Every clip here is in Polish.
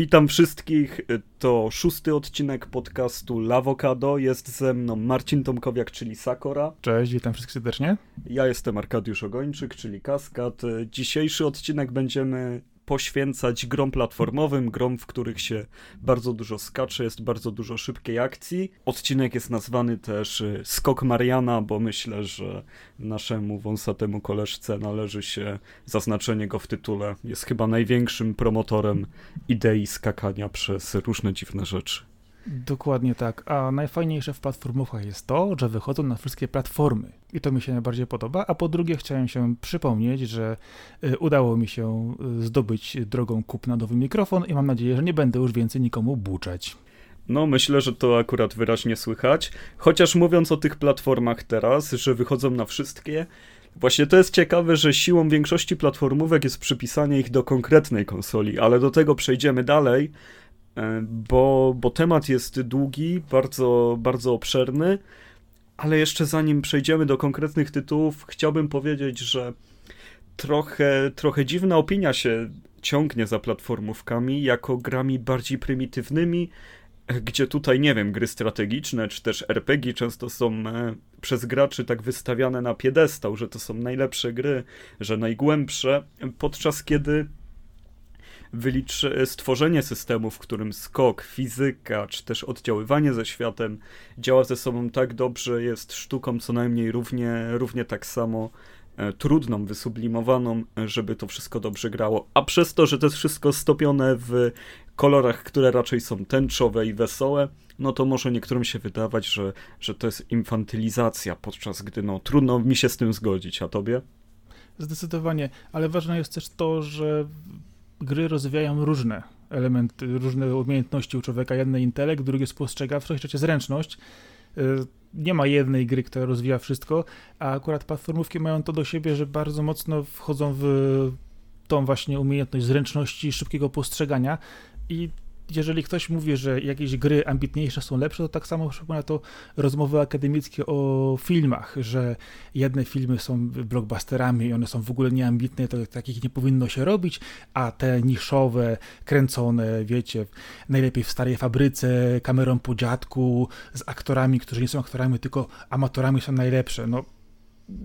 Witam wszystkich. To szósty odcinek podcastu Lawokado. Jest ze mną Marcin Tomkowiak, czyli Sakora. Cześć, witam wszystkich serdecznie. Ja jestem Arkadiusz Ogończyk, czyli Kaskad. Dzisiejszy odcinek będziemy poświęcać grom platformowym, grom, w których się bardzo dużo skacze, jest bardzo dużo szybkiej akcji. Odcinek jest nazwany też y, Skok Mariana, bo myślę, że naszemu wąsatemu koleżce należy się zaznaczenie go w tytule. Jest chyba największym promotorem idei skakania przez różne dziwne rzeczy. Dokładnie tak. A najfajniejsze w platformówkach jest to, że wychodzą na wszystkie platformy. I to mi się najbardziej podoba. A po drugie chciałem się przypomnieć, że y, udało mi się y, zdobyć drogą kupna nowy mikrofon i mam nadzieję, że nie będę już więcej nikomu buczać. No, myślę, że to akurat wyraźnie słychać. Chociaż mówiąc o tych platformach teraz, że wychodzą na wszystkie, Właśnie to jest ciekawe, że siłą większości platformówek jest przypisanie ich do konkretnej konsoli, ale do tego przejdziemy dalej, bo, bo temat jest długi, bardzo, bardzo obszerny, ale jeszcze zanim przejdziemy do konkretnych tytułów, chciałbym powiedzieć, że trochę, trochę dziwna opinia się ciągnie za platformówkami jako grami bardziej prymitywnymi, e, gdzie tutaj, nie wiem, gry strategiczne czy też RPG często są e, przez graczy tak wystawiane na piedestał, że to są najlepsze gry, że najgłębsze, podczas kiedy wyliczy, stworzenie systemu, w którym skok, fizyka, czy też oddziaływanie ze światem działa ze sobą tak dobrze, jest sztuką co najmniej równie, równie tak samo e, trudną, wysublimowaną, żeby to wszystko dobrze grało. A przez to, że to jest wszystko stopione w kolorach, które raczej są tęczowe i wesołe, no to może niektórym się wydawać, że, że to jest infantylizacja, podczas gdy no trudno mi się z tym zgodzić, a tobie? Zdecydowanie, ale ważne jest też to, że gry rozwijają różne elementy, różne umiejętności u człowieka. Jedne intelekt, drugie spostrzegawczość, trzecie zręczność. Y, nie ma jednej gry, która rozwija wszystko, a akurat platformówki mają to do siebie, że bardzo mocno wchodzą w tą właśnie umiejętność zręczności, szybkiego postrzegania i jeżeli ktoś mówi, że jakieś gry ambitniejsze są lepsze, to tak samo przypomina to rozmowy akademickie o filmach, że jedne filmy są blockbusterami i one są w ogóle nieambitne, to takich nie powinno się robić, a te niszowe, kręcone, wiecie, najlepiej w starej fabryce, kamerą po dziadku, z aktorami, którzy nie są aktorami, tylko amatorami są najlepsze. No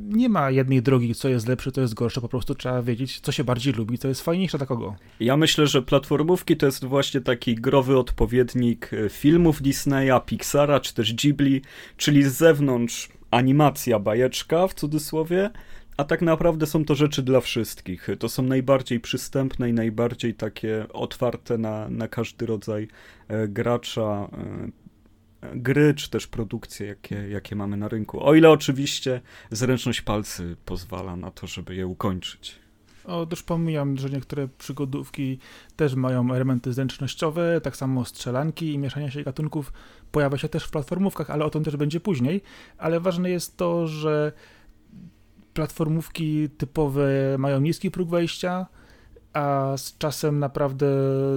nie ma jednej drogi, co jest lepsze, to jest gorsze, po prostu trzeba wiedzieć, co się bardziej lubi, co jest fajniejsze dla kogo. Ja myślę, że platformówki to jest właśnie taki growy odpowiednik e, filmów Disneya, Pixara czy też Ghibli, czyli z zewnątrz animacja, bajeczka w cudzysłowie, a tak naprawdę są to rzeczy dla wszystkich. To są najbardziej przystępne i najbardziej takie otwarte na, na każdy rodzaj e, gracza e, gry, czy też produkcje, jakie, jakie mamy na rynku. O ile oczywiście zręczność palcy pozwala na to, żeby je ukończyć. O, już pomijam, że niektóre przygodówki też mają elementy zręcznościowe, tak samo strzelanki i mieszania się gatunków pojawia się też w platformówkach, ale o tym też będzie później. Ale ważne jest to, że platformówki typowe mają niski próg wejścia, a z czasem naprawdę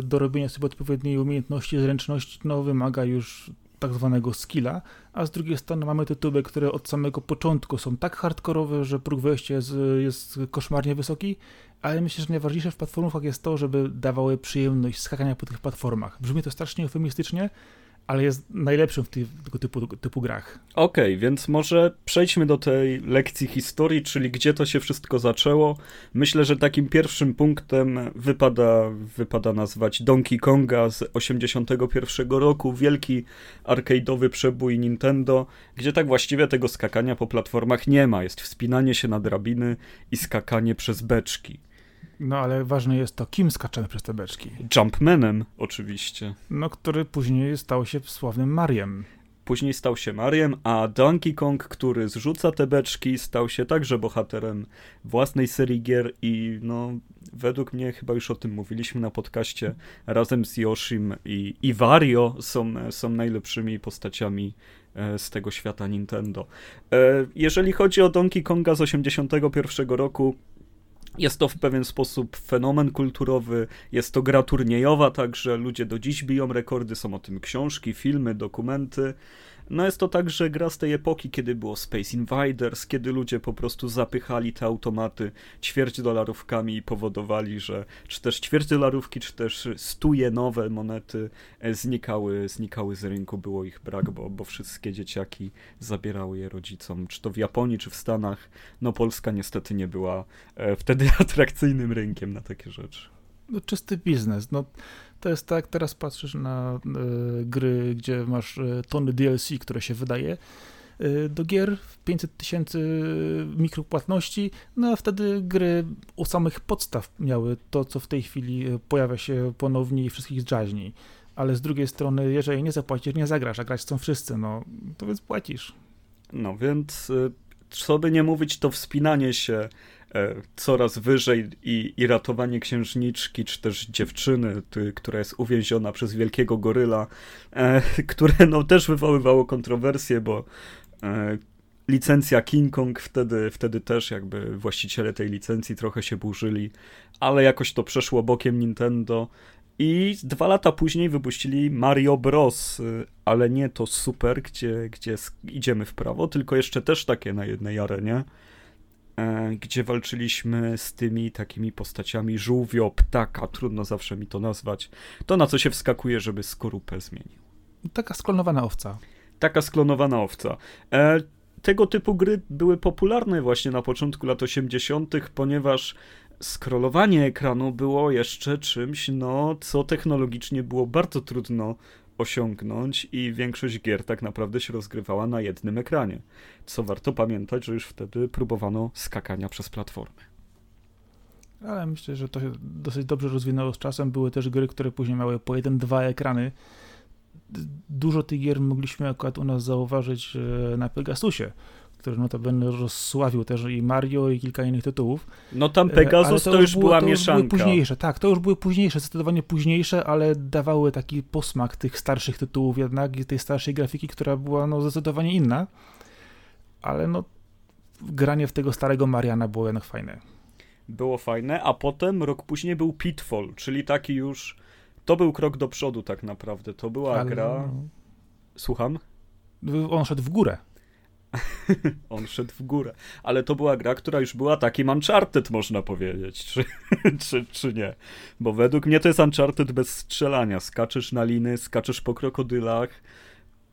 dorobienie sobie odpowiedniej umiejętności, zręczności no, wymaga już tak zwanego skilla, a z drugiej strony mamy tytuły, które od samego początku są tak hardkorowe, że próg wejścia jest, jest koszmarnie wysoki, ale myślę, że najważniejsze w platformach jest to, żeby dawały przyjemność skakania po tych platformach. Brzmi to strasznie eufemistycznie, ale jest najlepszym w tego typu, typu grach. Okej, okay, więc może przejdźmy do tej lekcji historii, czyli gdzie to się wszystko zaczęło. Myślę, że takim pierwszym punktem wypada, wypada nazwać Donkey Konga z 81 roku, wielki arcade'owy przebój Nintendo, gdzie tak właściwie tego skakania po platformach nie ma. Jest wspinanie się na drabiny i skakanie przez beczki. No ale ważne jest to, kim skaczemy przez te beczki. Jumpmanem, oczywiście. No, który później stał się sławnym Mariem. Później stał się Mariem, a Donkey Kong, który zrzuca te beczki, stał się także bohaterem własnej serii gier i no, według mnie, chyba już o tym mówiliśmy na podcaście, razem z Yoshim i, i Wario są, są najlepszymi postaciami e, z tego świata Nintendo. E, jeżeli chodzi o Donkey Konga z 81 roku, jest to w pewien sposób fenomen kulturowy, jest to gra turniejowa, także ludzie do dziś biją rekordy, są o tym książki, filmy, dokumenty. No jest to także gra z tej epoki, kiedy było Space Invaders, kiedy ludzie po prostu zapychali te automaty ćwierć dolarówkami i powodowali, że czy też ćwierć dolarówki, czy też stuje nowe monety e, znikały, znikały z rynku, było ich brak, bo, bo wszystkie dzieciaki zabierały je rodzicom, czy to w Japonii, czy w Stanach. No Polska niestety nie była e, wtedy atrakcyjnym rynkiem na takie rzeczy. No, czysty biznes. No, to jest tak, teraz patrzysz na y, gry, gdzie masz y, tony DLC, które się wydaje y, do gier, 500 tysięcy mikropłatności, no a wtedy gry u samych podstaw miały to, co w tej chwili pojawia się ponownie i wszystkich dżaźni. Ale z drugiej strony, jeżeli nie zapłacisz, nie zagrasz, a grać chcą wszyscy, no to więc płacisz. No więc, co by nie mówić, to wspinanie się E, coraz wyżej i, i ratowanie księżniczki, czy też dziewczyny, ty, która jest uwięziona przez wielkiego goryla, e, które no, też wywoływało kontrowersje, bo e, licencja King Kong wtedy, wtedy też jakby właściciele tej licencji trochę się burzyli, ale jakoś to przeszło bokiem Nintendo. I dwa lata później wypuścili Mario Bros, ale nie to super, gdzie, gdzie idziemy w prawo, tylko jeszcze też takie na jednej arenie. E, gdzie walczyliśmy z tymi takimi postaciami żółwio, ptaka, trudno zawsze mi to nazwać, to na co się wskakuje, żeby skorupę zmienił. Taka sklonowana owca. Taka sklonowana owca. E, tego typu gry były popularne właśnie na początku lat 80., ponieważ scrollowanie ekranu było jeszcze czymś, no, co technologicznie było bardzo trudno osiągnąć i większość gier tak naprawdę się rozgrywała na jednym ekranie. Co warto pamiętać, że już wtedy próbowano skakania przez platformy. Ale myślę, że to się dosyć dobrze rozwinęło z czasem. Były też gry, które później miały po jeden, dwa ekrany. Dużo tych gier mogliśmy akurat u nas zauważyć e, na Pegasusie który notabene rozsławił też i Mario i kilka innych tytułów. No tam e, Pegasus to, to, już było, była to mieszanka. Już były późniejsze, tak, to już były późniejsze, zdecydowanie późniejsze, ale dawały taki posmak tych starszych tytułów jednak i tej starszej grafiki, która była no zdecydowanie inna. Ale no granie w tego starego Mariana było jednak fajne. Było fajne, a potem rok później był Pitfall, czyli taki już to był krok do przodu tak naprawdę. To była ale... gra... No. Słucham? On szedł w górę. On szedł w górę. Ale to była gra, która już była takim Uncharted, można powiedzieć. Czy, czy, czy nie? Bo według mnie to jest Uncharted bez strzelania. Skaczesz na liny, skaczesz po krokodylach.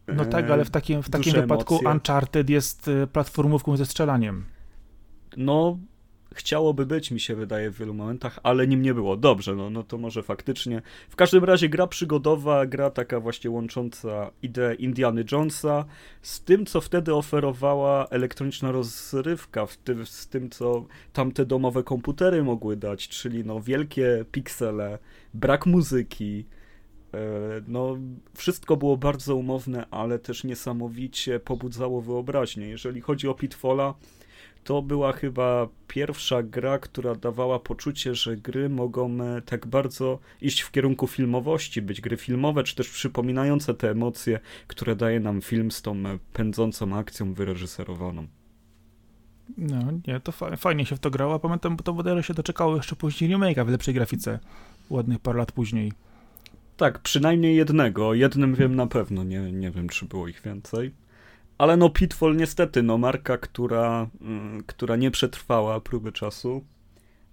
No tak, ale w takim, w takim wypadku emocje. Uncharted jest e, platformówką ze strzelaniem. No, chciałoby być, mi się wydaje, w wielu momentach, ale nim nie było. Dobrze, no, no to może faktycznie. W każdym razie gra przygodowa, gra taka właśnie łącząca ideę Indiana Jonesa z tym, co wtedy oferowała elektroniczna rozrywka, w tym, z tym, co tamte domowe komputery mogły dać, czyli no wielkie piksele, brak muzyki, e, no, wszystko było bardzo umowne, ale też niesamowicie pobudzało wyobraźnię. Jeżeli chodzi o Pitfalla, to była chyba pierwsza gra, która dawała poczucie, że gry mogą e, tak bardzo iść w kierunku filmowości, być gry filmowe, czy też przypominające te emocje, które daje nam film z tą e, pędzącą akcją wyreżyserowaną. No, nie, to fajnie się w to grało. Pamiętam, bo to bodajże się doczekało jeszcze później remake'a w lepszej grafice, ładnych parę lat później. Tak, przynajmniej jednego. Jednym wiem na pewno, nie, nie wiem, czy było ich więcej. Ale no Pitfall niestety, no marka, która, mm, która nie przetrwała próby czasu,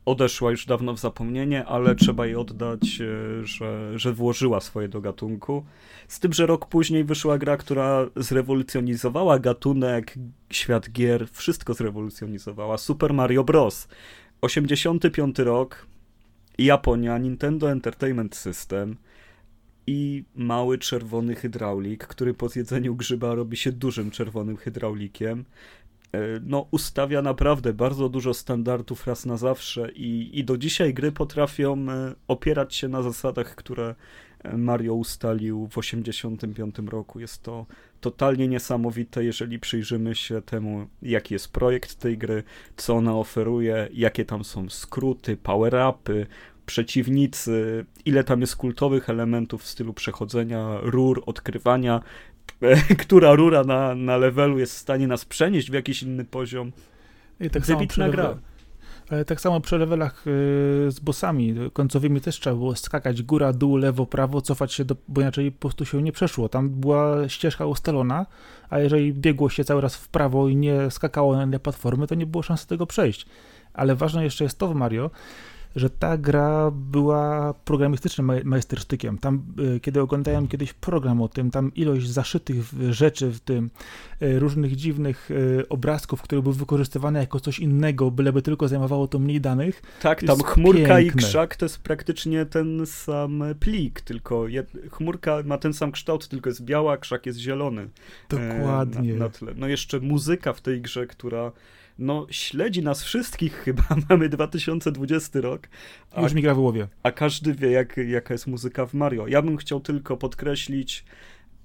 odeszła już dawno w zapomnienie, ale trzeba jej oddać, e, że, że włożyła swoje do gatunku. Z tym, że rok później wyszła gra, która zrewolucjonizowała gatunek, świat gier, wszystko zrewolucjonizowała. Super Mario Bros. 85 rok, Japonia, Nintendo Entertainment System – i mały czerwony hydraulik, który po zjedzeniu grzyba robi się dużym czerwonym hydraulikiem. E, no, ustawia naprawdę bardzo dużo standardów raz na zawsze i, i do dzisiaj gry potrafią e, opierać się na zasadach, które e, Mario ustalił w 1985 roku. Jest to totalnie niesamowite, jeżeli przyjrzymy się temu, jaki jest projekt tej gry, co ona oferuje, jakie tam są skróty, power-upy, przeciwnicy, ile tam jest kultowych elementów w stylu przechodzenia rur, odkrywania, która rura na, na levelu jest w stanie nas przenieść w jakiś inny poziom. I tak Wybitna gra. Ale tak samo przy levelach z bossami końcowymi też trzeba było skakać góra, dół, lewo, prawo, cofać się, do, bo inaczej po prostu się nie przeszło. Tam była ścieżka ustalona, a jeżeli biegło się cały raz w prawo i nie skakało na inne platformy, to nie było szansy tego przejść. Ale ważne jeszcze jest to w Mario, że ta gra była programistycznym majstersztykiem. Tam, e, kiedy oglądałem kiedyś program o tym, tam ilość zaszytych rzeczy w tym, e, różnych dziwnych e, obrazków, które były wykorzystywane jako coś innego, byleby tylko zajmowało to mniej danych. Tak, tam chmurka piękne. i krzak to jest praktycznie ten sam plik, tylko jed... chmurka ma ten sam kształt, tylko jest biała, krzak jest zielony. Dokładnie. Na, na tle. No jeszcze muzyka w tej grze, która no śledzi nas wszystkich chyba, mamy 2020 rok. A, Już mi gra w głowie. A każdy wie, jak, jaka jest muzyka w Mario. Ja bym chciał tylko podkreślić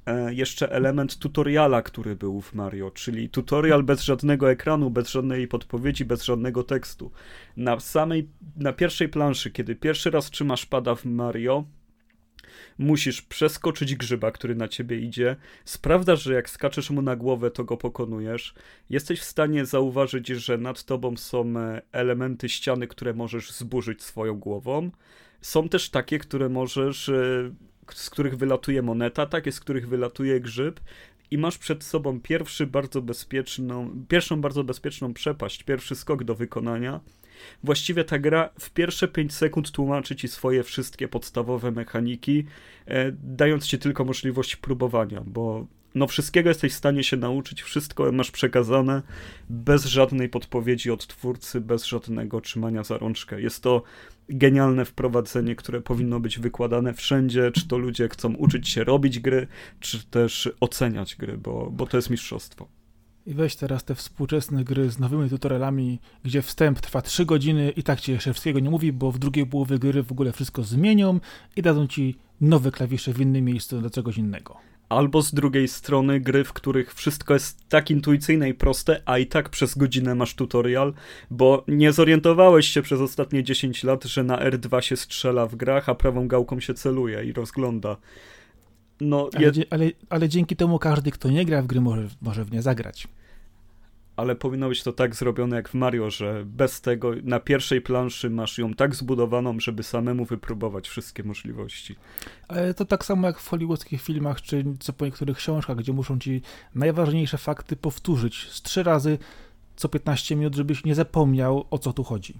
e, jeszcze element tutoriala, który był w Mario, czyli tutorial bez żadnego ekranu, bez żadnej podpowiedzi, bez żadnego tekstu. Na samej, na pierwszej planszy, kiedy pierwszy raz trzymasz pada w Mario, musisz przeskoczyć grzyba, który na ciebie idzie. Sprawdzasz, że jak skaczesz mu na głowę, to go pokonujesz. Jesteś w stanie zauważyć, że nad tobą są e, elementy ściany, które możesz zburzyć swoją głową. Są też takie, które możesz, e, z których wylatuje moneta, takie, z których wylatuje grzyb. I masz przed sobą pierwszy bardzo bezpieczną, pierwszą bardzo bezpieczną przepaść, pierwszy skok do wykonania Właściwie ta gra w pierwsze 5 sekund tłumaczy ci swoje wszystkie podstawowe mechaniki, e, dając ci tylko możliwość próbowania, bo no wszystkiego jesteś w stanie się nauczyć, wszystko masz przekazane bez żadnej podpowiedzi od twórcy, bez żadnego trzymania za rączkę. Jest to genialne wprowadzenie, które powinno być wykładane wszędzie, czy to ludzie chcą uczyć się robić gry, czy też oceniać gry, bo, bo to jest mistrzostwo. I weź teraz te współczesne gry z nowymi tutorialami, gdzie wstęp trwa 3 godziny i tak ci jeszcze wszystkiego nie mówi, bo w drugiej połowie gry w ogóle wszystko zmienią i dadzą ci nowe klawisze w innym miejscu do czegoś innego. Albo z drugiej strony gry, w których wszystko jest tak intuicyjne i proste, a i tak przez godzinę masz tutorial, bo nie zorientowałeś się przez ostatnie 10 lat, że na R2 się strzela w grach, a prawą gałką się celuje i rozgląda. No, ale, je... ale, ale, dzięki temu każdy, kto nie gra w gry, może, może w nie zagrać. Ale powinno być to tak zrobione jak w Mario, że bez tego na pierwszej planszy masz ją tak zbudowaną, żeby samemu wypróbować wszystkie możliwości. Ale to tak samo jak w hollywoodzkich filmach, czy co po niektórych książkach, gdzie muszą ci najważniejsze fakty powtórzyć z trzy razy co 15 minut, żebyś nie zapomniał o co tu chodzi.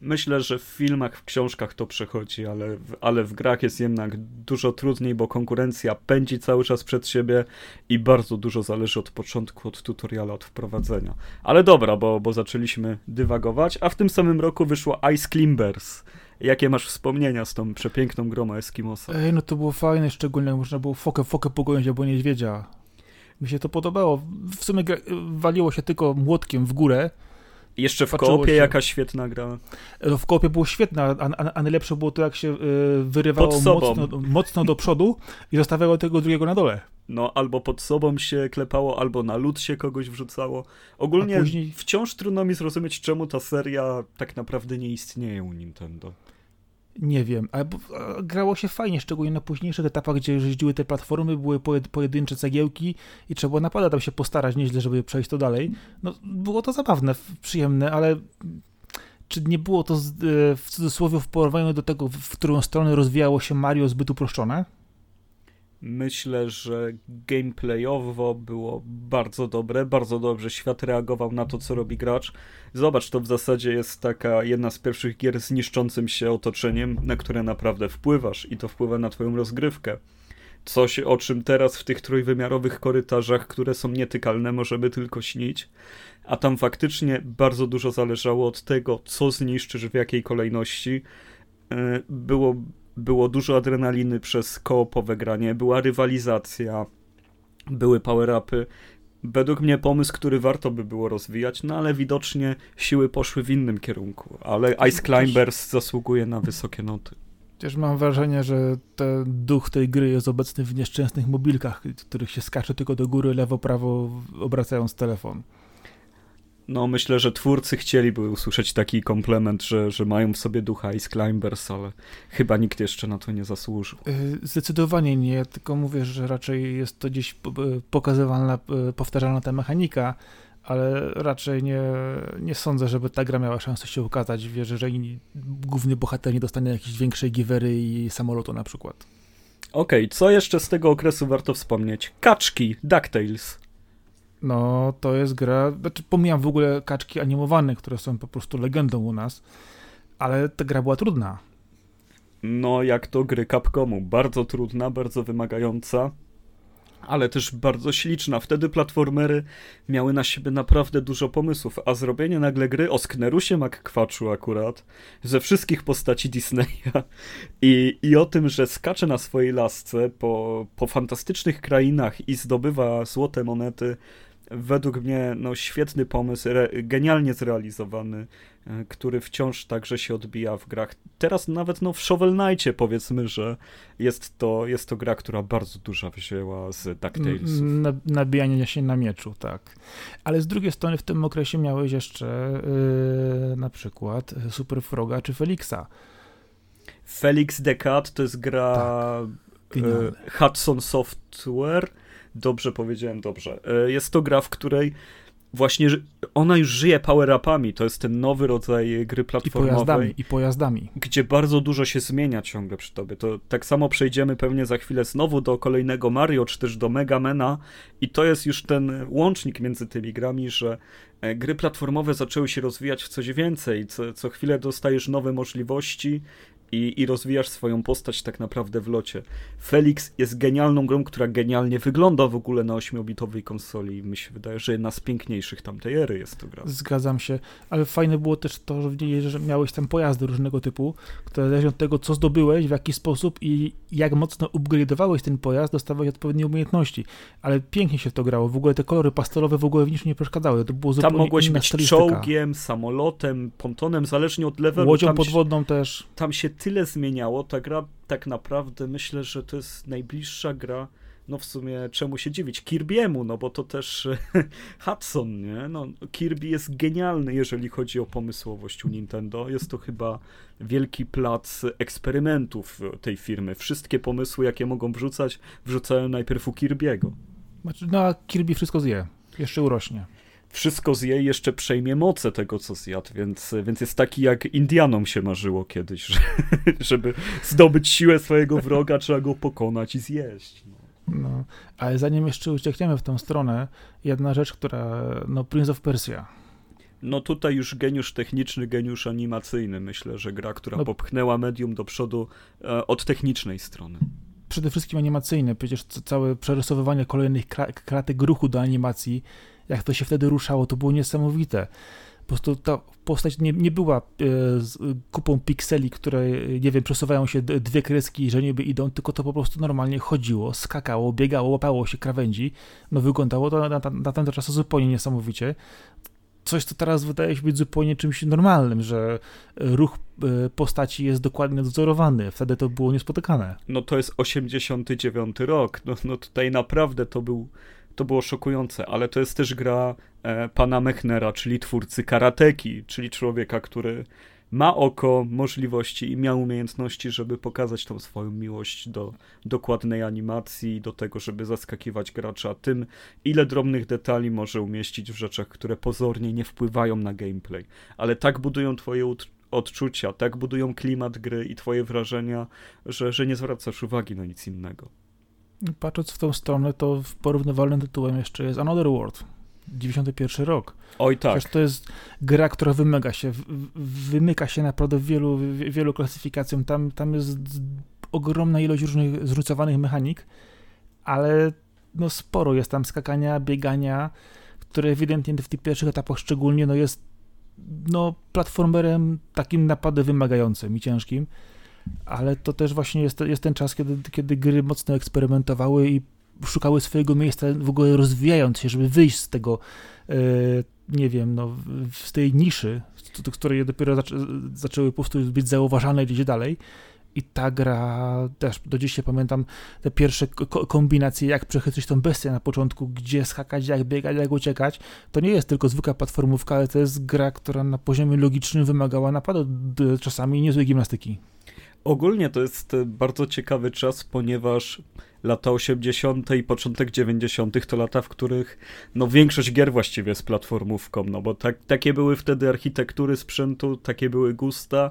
Myślę, że w filmach, w książkach to przechodzi, ale w, ale w grach jest jednak dużo trudniej, bo konkurencja pędzi cały czas przed siebie i bardzo dużo zależy od początku, od tutoriala, od wprowadzenia. Ale dobra, bo, bo zaczęliśmy dywagować, a w tym samym roku wyszło Ice Climbers. Jakie masz wspomnienia z tą przepiękną grą Eskimosa? Ej, no to było fajne, szczególnie można było fokę, fokę pogonić albo niedźwiedzia. Mi się to podobało. W sumie waliło się tylko młotkiem w górę, jeszcze w koopie się. jaka świetna gra. No, w koopie było świetne, a, a, a najlepsze było to, jak się y, wyrywało mocno, mocno do przodu i zostawiało tego drugiego na dole. No, albo pod sobą się klepało, albo na lód się kogoś wrzucało. Ogólnie później... wciąż trudno mi zrozumieć, czemu ta seria tak naprawdę nie istnieje u Nintendo. Nie wiem, ale grało się fajnie, szczególnie na późniejszych etapach, gdzie jeździły te platformy, były pojedyncze cegiełki i trzeba było naprawdę tam się postarać nieźle, żeby przejść to dalej. No, było to zabawne, przyjemne, ale czy nie było to e, w cudzysłowie w porównaniu do tego, w którą stronę rozwijało się Mario zbyt uproszczone? Myślę, że gameplayowo było bardzo dobre, bardzo dobrze świat reagował na to, co robi gracz. Zobacz, to w zasadzie jest taka jedna z pierwszych gier z niszczącym się otoczeniem, na które naprawdę wpływasz i to wpływa na twoją rozgrywkę. Coś, o czym teraz w tych trójwymiarowych korytarzach, które są nietykalne, możemy tylko śnić. A tam faktycznie bardzo dużo zależało od tego, co zniszczysz w jakiej kolejności. E, było było dużo adrenaliny przez koopowe granie, była rywalizacja, były power-upy. Według mnie pomysł, który warto by było rozwijać, no ale widocznie siły poszły w innym kierunku. Ale Ice Climbers zasługuje na wysokie noty. Chociaż mam wrażenie, że ten duch tej gry jest obecny w nieszczęsnych mobilkach, których się skacze tylko do góry, lewo, prawo, obracając telefon no myślę, że twórcy chcieliby usłyszeć taki komplement, że, że mają w sobie ducha Ice Climbers, ale chyba nikt jeszcze na to nie zasłużył. Y, zdecydowanie nie, tylko mówię, że raczej jest to gdzieś pokazywana, powtarzalna ta mechanika, ale raczej nie, nie sądzę, żeby ta gra miała szansę się ukazać. Wierzę, że główny bohater nie dostanie jakiejś większej giwery i samolotu na przykład. Okej, okay, co jeszcze z tego okresu warto wspomnieć? Kaczki, DuckTales. No, to jest gra, znaczy pomijam w ogóle kaczki animowane, które są po prostu legendą u nas, ale ta gra była trudna. No, jak to gry Capcomu, bardzo trudna, bardzo wymagająca ale też bardzo śliczna. Wtedy platformery miały na siebie naprawdę dużo pomysłów, a zrobienie nagle gry o Sknerusie McQuatchu akurat, ze wszystkich postaci Disneya i, i o tym, że skacze na swojej lasce po, po fantastycznych krainach i zdobywa złote monety, według mnie no, świetny pomysł, re, genialnie zrealizowany, e, który wciąż także się odbija w grach. Teraz nawet no, w Shovel Knightie powiedzmy, że jest to, jest to gra, która bardzo duża wzięła z DuckTalesów. Na, nabijanie się na mieczu, tak. Ale z drugiej strony w tym okresie miałeś jeszcze yy, na przykład Super Froga czy Felixa. Felix the Cat to jest gra tak. yy, Hudson Software Dobrze powiedziałem, dobrze. E, jest to gra, w której właśnie ona już żyje power-upami. To jest ten nowy rodzaj gry platformowej. I pojazdami, i pojazdami. Gdzie bardzo dużo się zmienia ciągle przy tobie. To tak samo przejdziemy pewnie za chwilę znowu do kolejnego Mario, czy też do Megamena i to jest już ten łącznik między tymi grami, że e, gry platformowe zaczęły się rozwijać w coś więcej. Co, co chwilę dostajesz nowe możliwości i, i rozwijasz swoją postać tak naprawdę w locie. Felix jest genialną grą, która genialnie wygląda w ogóle na 8-bitowej konsoli. Mi się wydaje, że jedna z piękniejszych tamtej ery jest to gra. Zgadzam się, ale fajne było też to, że miałeś tam pojazdy różnego typu, które zależą od tego, co zdobyłeś, w jaki sposób i jak mocno upgrade'owałeś ten pojazd, dostawałeś odpowiednie umiejętności. Ale pięknie się w to grało. W ogóle te kolory pastelowe w ogóle w niczym nie przeszkadzały. To było zupełnie Tam mogłeś być czołgiem, samolotem, pontonem, zależnie od levelu. Łodzią podwodną też. Tam się tyle zmieniało. Ta gra tak naprawdę myślę, że to jest najbliższa gra. No w sumie czemu się dziwić? Kirby'emu, no bo to też Hudson, nie? No, Kirby jest genialny, jeżeli chodzi o pomysłowość u Nintendo. Jest to chyba wielki plac eksperymentów tej firmy. Wszystkie pomysły, jakie mogą wrzucać, wrzucają najpierw u Kirby'ego. Znaczy, no a Kirby wszystko zje. Jeszcze urośnie wszystko zje i jeszcze przejmie moce tego, co zjadł, więc, więc jest taki, jak Indianom się marzyło kiedyś, że, żeby zdobyć siłę swojego wroga, trzeba go pokonać i zjeść. No. No, ale zanim jeszcze uciekniemy w tą stronę, jedna rzecz, która, no Prince of Persia. No tutaj już geniusz techniczny, geniusz animacyjny. Myślę, że gra, która no, popchnęła medium do przodu e, od technicznej strony. Przede wszystkim animacyjny. Przecież całe przerysowywanie kolejnych kratek ruchu do animacji jak to się wtedy ruszało, to było niesamowite. Po prostu ta postać nie, nie była e, z kupą pikseli, które, nie wiem, przesuwają się dwie kreski, że niby idą, tylko to po prostu normalnie chodziło, skakało, biegało, łapało się krawędzi. No wyglądało to na, na, na ten czas zupełnie niesamowicie. Coś, co teraz wydaje się być zupełnie czymś normalnym, że ruch e, postaci jest dokładnie dozorowany. Wtedy to było niespotykane. No to jest 89 rok. No, no tutaj naprawdę to był to było szokujące, ale to jest też gra e, pana Mechnera, czyli twórcy karateki, czyli człowieka, który ma oko, możliwości i miał umiejętności, żeby pokazać tą swoją miłość do dokładnej animacji, do tego, żeby zaskakiwać gracza tym, ile drobnych detali może umieścić w rzeczach, które pozornie nie wpływają na gameplay, ale tak budują twoje odczucia, tak budują klimat gry i twoje wrażenia, że, że nie zwracasz uwagi na nic innego. Patrząc w tą stronę, to porównywalnym tytułem jeszcze jest Another World. 91 rok. Oj tak. Przecież to jest gra, która wymyka się, wymyka się naprawdę wielu, wielu klasyfikacjom. Tam, tam jest ogromna ilość różnych zróżnicowanych mechanik, ale no sporo jest tam skakania, biegania, które ewidentnie w tych pierwszych etapach szczególnie no jest no platformerem takim naprawdę wymagającym i ciężkim ale to też właśnie jest, jest ten czas, kiedy, kiedy gry mocno eksperymentowały i szukały swojego miejsca, w ogóle rozwijając się, żeby wyjść z tego, e, nie wiem, no, z tej niszy, z, której dopiero zaczę, zaczęły po prostu być zauważane gdzieś dalej. I ta gra, też do dzisiaj pamiętam te pierwsze ko kombinacje, jak przechytrzyć tą bestię na początku, gdzie skakać, jak biegać, jak uciekać. To nie jest tylko zwykła platformówka, ale to jest gra, która na poziomie logicznym wymagała naprawdę czasami niezłej gimnastyki. Ogólnie to jest bardzo ciekawy czas, ponieważ lata 80. i początek 90. to lata, w których no większość gier właściwie jest platformówką, no bo tak, takie były wtedy architektury sprzętu, takie były gusta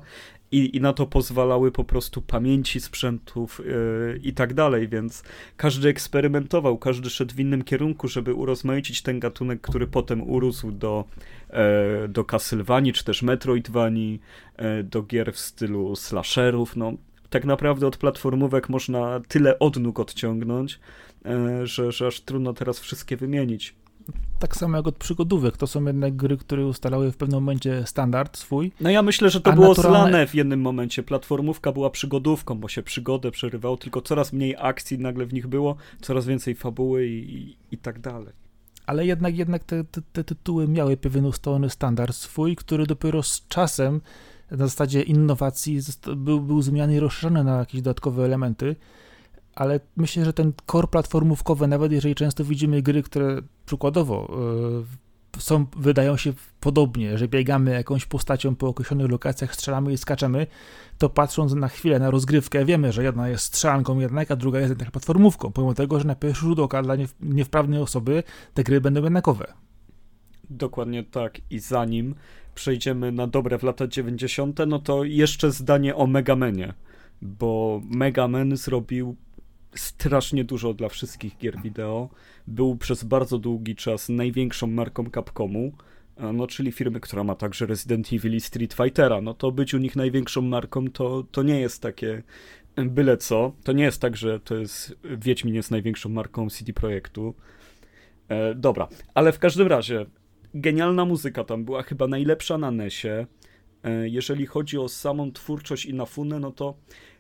i, i na to pozwalały po prostu pamięci sprzętów yy, i tak dalej, więc każdy eksperymentował, każdy szedł w innym kierunku, żeby urozmaicić ten gatunek, który potem urósł do, yy, do Castlevanii, czy też Metroidvanii, yy, do gier w stylu slasherów, no tak naprawdę od platformówek można tyle odnóg odciągnąć, e, że, że aż trudno teraz wszystkie wymienić. Tak samo jak od przygodówek. To są jednak gry, które ustalały w pewnym momencie standard swój. No ja myślę, że to było naturalne... zlane w jednym momencie. Platformówka była przygodówką, bo się przygodę przerywało, tylko coraz mniej akcji nagle w nich było, coraz więcej fabuły i, i, i tak dalej. Ale jednak, jednak te, te, te tytuły miały pewien ustalony standard swój, który dopiero z czasem na zasadzie innowacji był, był zmieniany i rozszerzony na jakieś dodatkowe elementy, ale myślę, że ten core platformówkowy, nawet jeżeli często widzimy gry, które przykładowo yy, są, wydają się podobnie, że biegamy jakąś postacią po określonych lokacjach, strzelamy i skaczemy, to patrząc na chwilę na rozgrywkę, wiemy, że jedna jest strzelanką jednak, a druga jest jednak platformówką, pomimo tego, że na pierwszy rzut oka dla niewprawnej osoby te gry będą jednakowe. Dokładnie tak. I zanim przejdziemy na dobre w lata 90., no to jeszcze zdanie o Megamenie, bo Megaman zrobił strasznie dużo dla wszystkich gier wideo. Był przez bardzo długi czas największą marką Capcomu, no czyli firmy, która ma także Resident Evil i Street Fightera. No to być u nich największą marką to, to nie jest takie byle co. To nie jest tak, że to jest Wiedźmin jest największą marką CD Projektu. E, dobra, ale w każdym razie genialna muzyka tam była, chyba najlepsza na NESie. E, jeżeli chodzi o samą twórczość i na funę, no to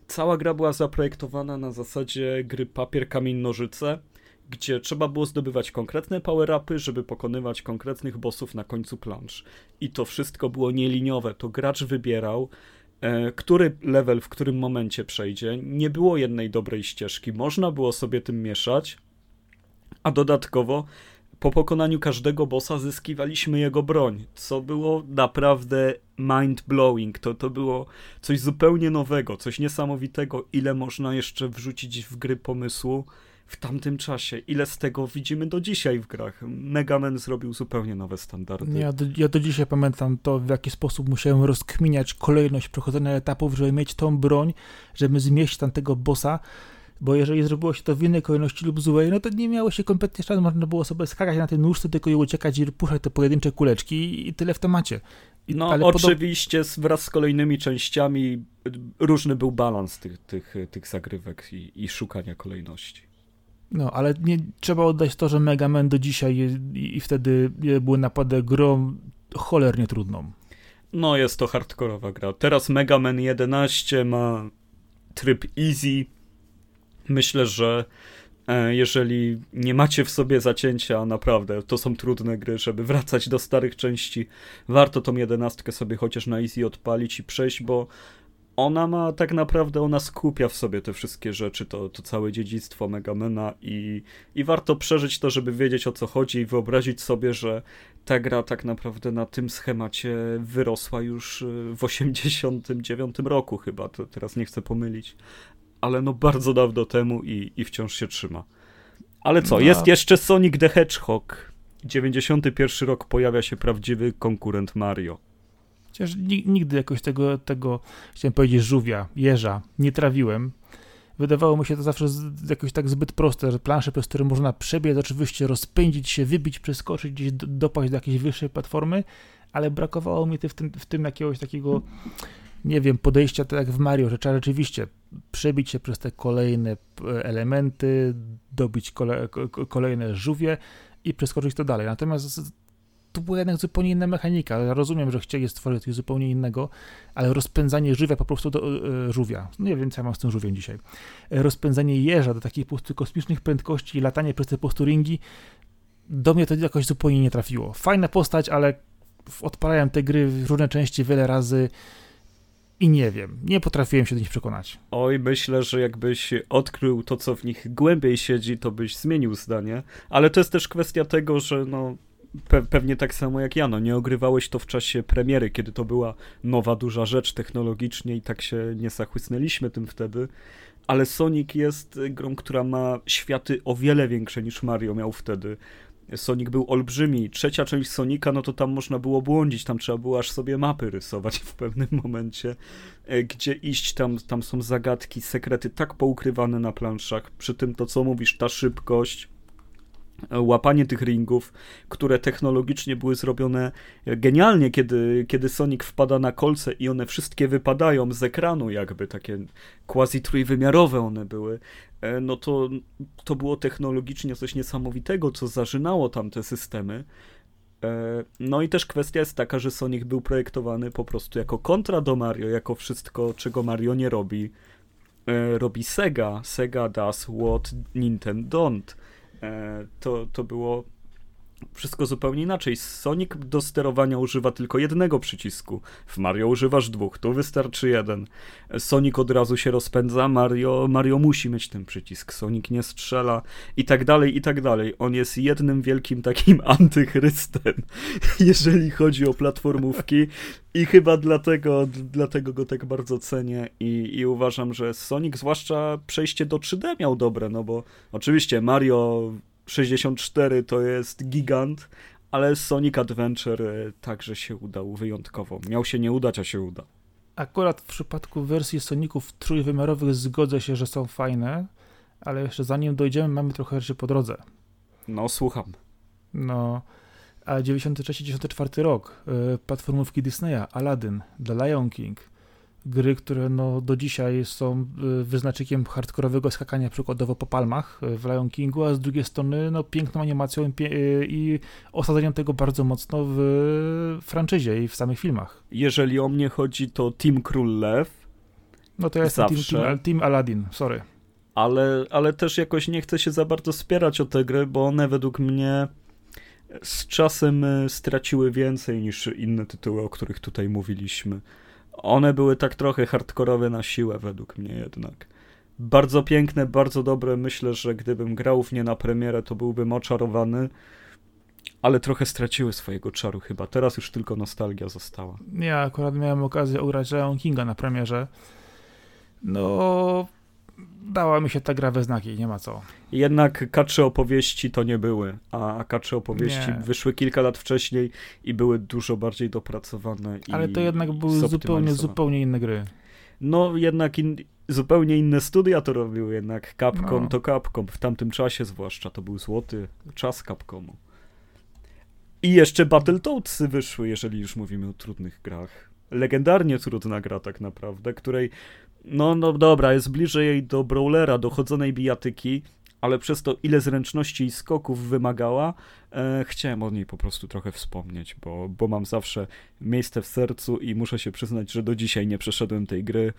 cała gra była zaprojektowana na zasadzie gry papier, kamień, nożyce, gdzie trzeba było zdobywać konkretne power-upy, żeby pokonywać konkretnych bossów na końcu plansz. I to wszystko było nieliniowe, to gracz wybierał, e, który level w którym momencie przejdzie. Nie było jednej dobrej ścieżki, można było sobie tym mieszać, a dodatkowo po pokonaniu każdego bossa zyskiwaliśmy jego broń, co było naprawdę mind-blowing. To, to było coś zupełnie nowego, coś niesamowitego, ile można jeszcze wrzucić w gry pomysłu w tamtym czasie. Ile z tego widzimy do dzisiaj w grach. Mega Man zrobił zupełnie nowe standardy. Ja do, ja do dzisiaj pamiętam to, w jaki sposób musiałem rozkminiać kolejność przechodzenia etapów, żeby mieć tą broń, żeby zmieścić tamtego bossa bo jeżeli zrobiło się to w innej kolejności lub złej, no to nie miało się kompletnie szans, można było sobie skakać na tej nóżce, tylko i uciekać i puszczać te pojedyncze kuleczki i tyle w temacie. I, no ale oczywiście wraz z kolejnymi częściami różny był balans tych, tych, tych zagrywek i, i szukania kolejności. No, ale nie, trzeba oddać to, że Mega Man do dzisiaj i, i wtedy były napady grą cholernie trudną. No, jest to hardkorowa gra. Teraz Mega Man 11 ma tryb easy, myślę, że e, jeżeli nie macie w sobie zacięcia, naprawdę, to są trudne gry, żeby wracać do starych części, warto tą jedenastkę sobie chociaż na easy odpalić i przejść, bo ona ma tak naprawdę, ona skupia w sobie te wszystkie rzeczy, to, to całe dziedzictwo Megamena i, i warto przeżyć to, żeby wiedzieć o co chodzi i wyobrazić sobie, że ta gra tak naprawdę na tym schemacie wyrosła już e, w 89 roku chyba, to teraz nie chcę pomylić, ale no bardzo dawno temu i, i wciąż się trzyma. Ale co, no. jest jeszcze Sonic the Hedgehog. 91 rok pojawia się prawdziwy konkurent Mario. Chociaż nigdy jakoś tego, tego, chciałem powiedzieć, żółwia, jeża nie trawiłem. Wydawało mi się to zawsze jakoś tak zbyt proste, że plansze, przez które można przebiec, oczywiście rozpędzić się, wybić, przeskoczyć, gdzieś dopaść do jakiejś wyższej platformy, ale brakowało mi w tym, w tym jakiegoś takiego nie wiem, podejścia tak jak w Mario, że trzeba rzeczywiście przebić się przez te kolejne e, elementy, dobić kole, kolejne żółwie i przeskoczyć to dalej. Natomiast to była jednak zupełnie inna mechanika. Ja rozumiem, że chcieli stworzyć coś zupełnie innego, ale rozpędzanie żywia po prostu do e, żółwia. Nie wiem, co ja mam z tym żółwiem dzisiaj. E, rozpędzanie jeża do takich kosmicznych prędkości i latanie przez te posturingi do mnie to jakoś zupełnie nie trafiło. Fajna postać, ale odpalałem te gry w różne części wiele razy i nie wiem, nie potrafiłem się do nich przekonać. Oj, myślę, że jakbyś odkrył to, co w nich głębiej siedzi, to byś zmienił zdanie, ale to jest też kwestia tego, że no, pe pewnie tak samo jak ja, no nie ogrywałeś to w czasie premiery, kiedy to była nowa, duża rzecz technologicznie i tak się nie zachłysnęliśmy tym wtedy, ale Sonic jest grą, która ma światy o wiele większe niż Mario miał wtedy. Sonic był olbrzymi. Trzecia część Sonika, no to tam można było błądzić, tam trzeba było aż sobie mapy rysować w pewnym momencie, e, gdzie iść, tam, tam są zagadki, sekrety tak poukrywane na planszach. Przy tym to, co mówisz, ta szybkość, łapanie tych ringów, które technologicznie były zrobione genialnie, kiedy, kiedy Sonic wpada na kolce i one wszystkie wypadają z ekranu, jakby takie quasi trójwymiarowe one były, e, no to, to było technologicznie coś niesamowitego, co zażynało tam te systemy. E, no i też kwestia jest taka, że Sonic był projektowany po prostu jako kontra do Mario, jako wszystko, czego Mario nie robi. E, robi Sega. Sega does what Nintendo don't to, to było wszystko zupełnie inaczej. Sonic do sterowania używa tylko jednego przycisku. W Mario używasz dwóch, tu wystarczy jeden. Sonic od razu się rozpędza, Mario, Mario musi mieć ten przycisk. Sonic nie strzela i tak dalej, i tak dalej. On jest jednym wielkim takim antychrystem, jeżeli chodzi o platformówki. I chyba dlatego, dlatego go tak bardzo cenię i, i uważam, że Sonic, zwłaszcza przejście do 3D miał dobre, no bo oczywiście Mario 64 to jest gigant, ale Sonic Adventure e, także się udał wyjątkowo. Miał się nie udać, a się uda. Akurat w przypadku wersji Soniców trójwymiarowych zgodzę się, że są fajne, ale jeszcze zanim dojdziemy, mamy trochę rzeczy po drodze. No, słucham. No, a 93-94 rok, y, platformówki Disneya, Aladdin, The Lion King, gry, które no do dzisiaj są y, wyznacznikiem hardkorowego skakania przykładowo po palmach y, w Lion Kingu, a z drugiej strony no piękną animacją i, y, i osadzeniem tego bardzo mocno w franczyzie i w samych filmach. Jeżeli o mnie chodzi, to Team Król Lew. No to ja jestem team, team, team Aladdin, sorry. Ale, ale też jakoś nie chcę się za bardzo spierać o te gry, bo one według mnie z czasem straciły więcej niż inne tytuły, o których tutaj mówiliśmy. One były tak trochę hardkorowe na siłę, według mnie jednak. Bardzo piękne, bardzo dobre. Myślę, że gdybym grał w nie na premierę, to byłbym oczarowany. Ale trochę straciły swojego czaru chyba. Teraz już tylko nostalgia została. Ja akurat miałem okazję ugrać Lion Kinga na premierze. No, dała mi się ta gra we znaki, nie ma co. Jednak kacze opowieści to nie były, a kacze opowieści nie. wyszły kilka lat wcześniej i były dużo bardziej dopracowane. Ale to jednak były zupełnie, zupełnie inne gry. No jednak in, zupełnie inne studia to robiły, jednak Capcom no. to Capcom, w tamtym czasie zwłaszcza, to był złoty czas Capcomu. I jeszcze Battletoadsy wyszły, jeżeli już mówimy o trudnych grach. Legendarnie trudna gra tak naprawdę, której no, no dobra, jest bliżej jej do brawlera, do chodzonej bijatyki, ale przez to, ile zręczności i skoków wymagała, e, chciałem o niej po prostu trochę wspomnieć, bo, bo mam zawsze miejsce w sercu i muszę się przyznać, że do dzisiaj nie przeszedłem tej gry,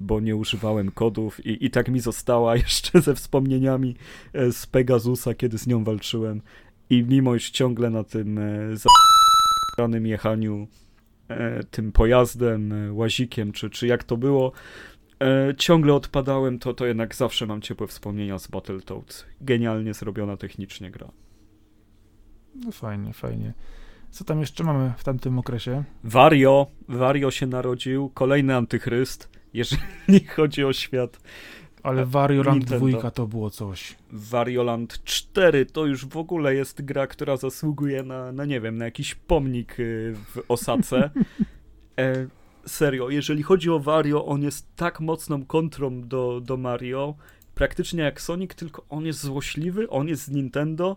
bo nie używałem kodów i, i tak mi została jeszcze ze wspomnieniami e, z Pegasusa, kiedy z nią walczyłem. I mimo iż ciągle na tym e, jechaniu e, tym pojazdem, e, łazikiem, czy, czy jak to było, e, ciągle odpadałem, to, to jednak zawsze mam ciepłe wspomnienia z Battletoads. Genialnie zrobiona technicznie gra. No fajnie, fajnie. Co tam jeszcze mamy w tamtym okresie? Wario. Wario się narodził. Kolejny antychryst, jeżeli chodzi o świat. Ale Land 2 to było coś. Land 4 to już w ogóle jest gra, która zasługuje na, na nie wiem, na jakiś pomnik y, w Osace. e, serio, jeżeli chodzi o Wario, on jest tak mocną kontrą do, do Mario, praktycznie jak Sonic, tylko on jest złośliwy, on jest z Nintendo,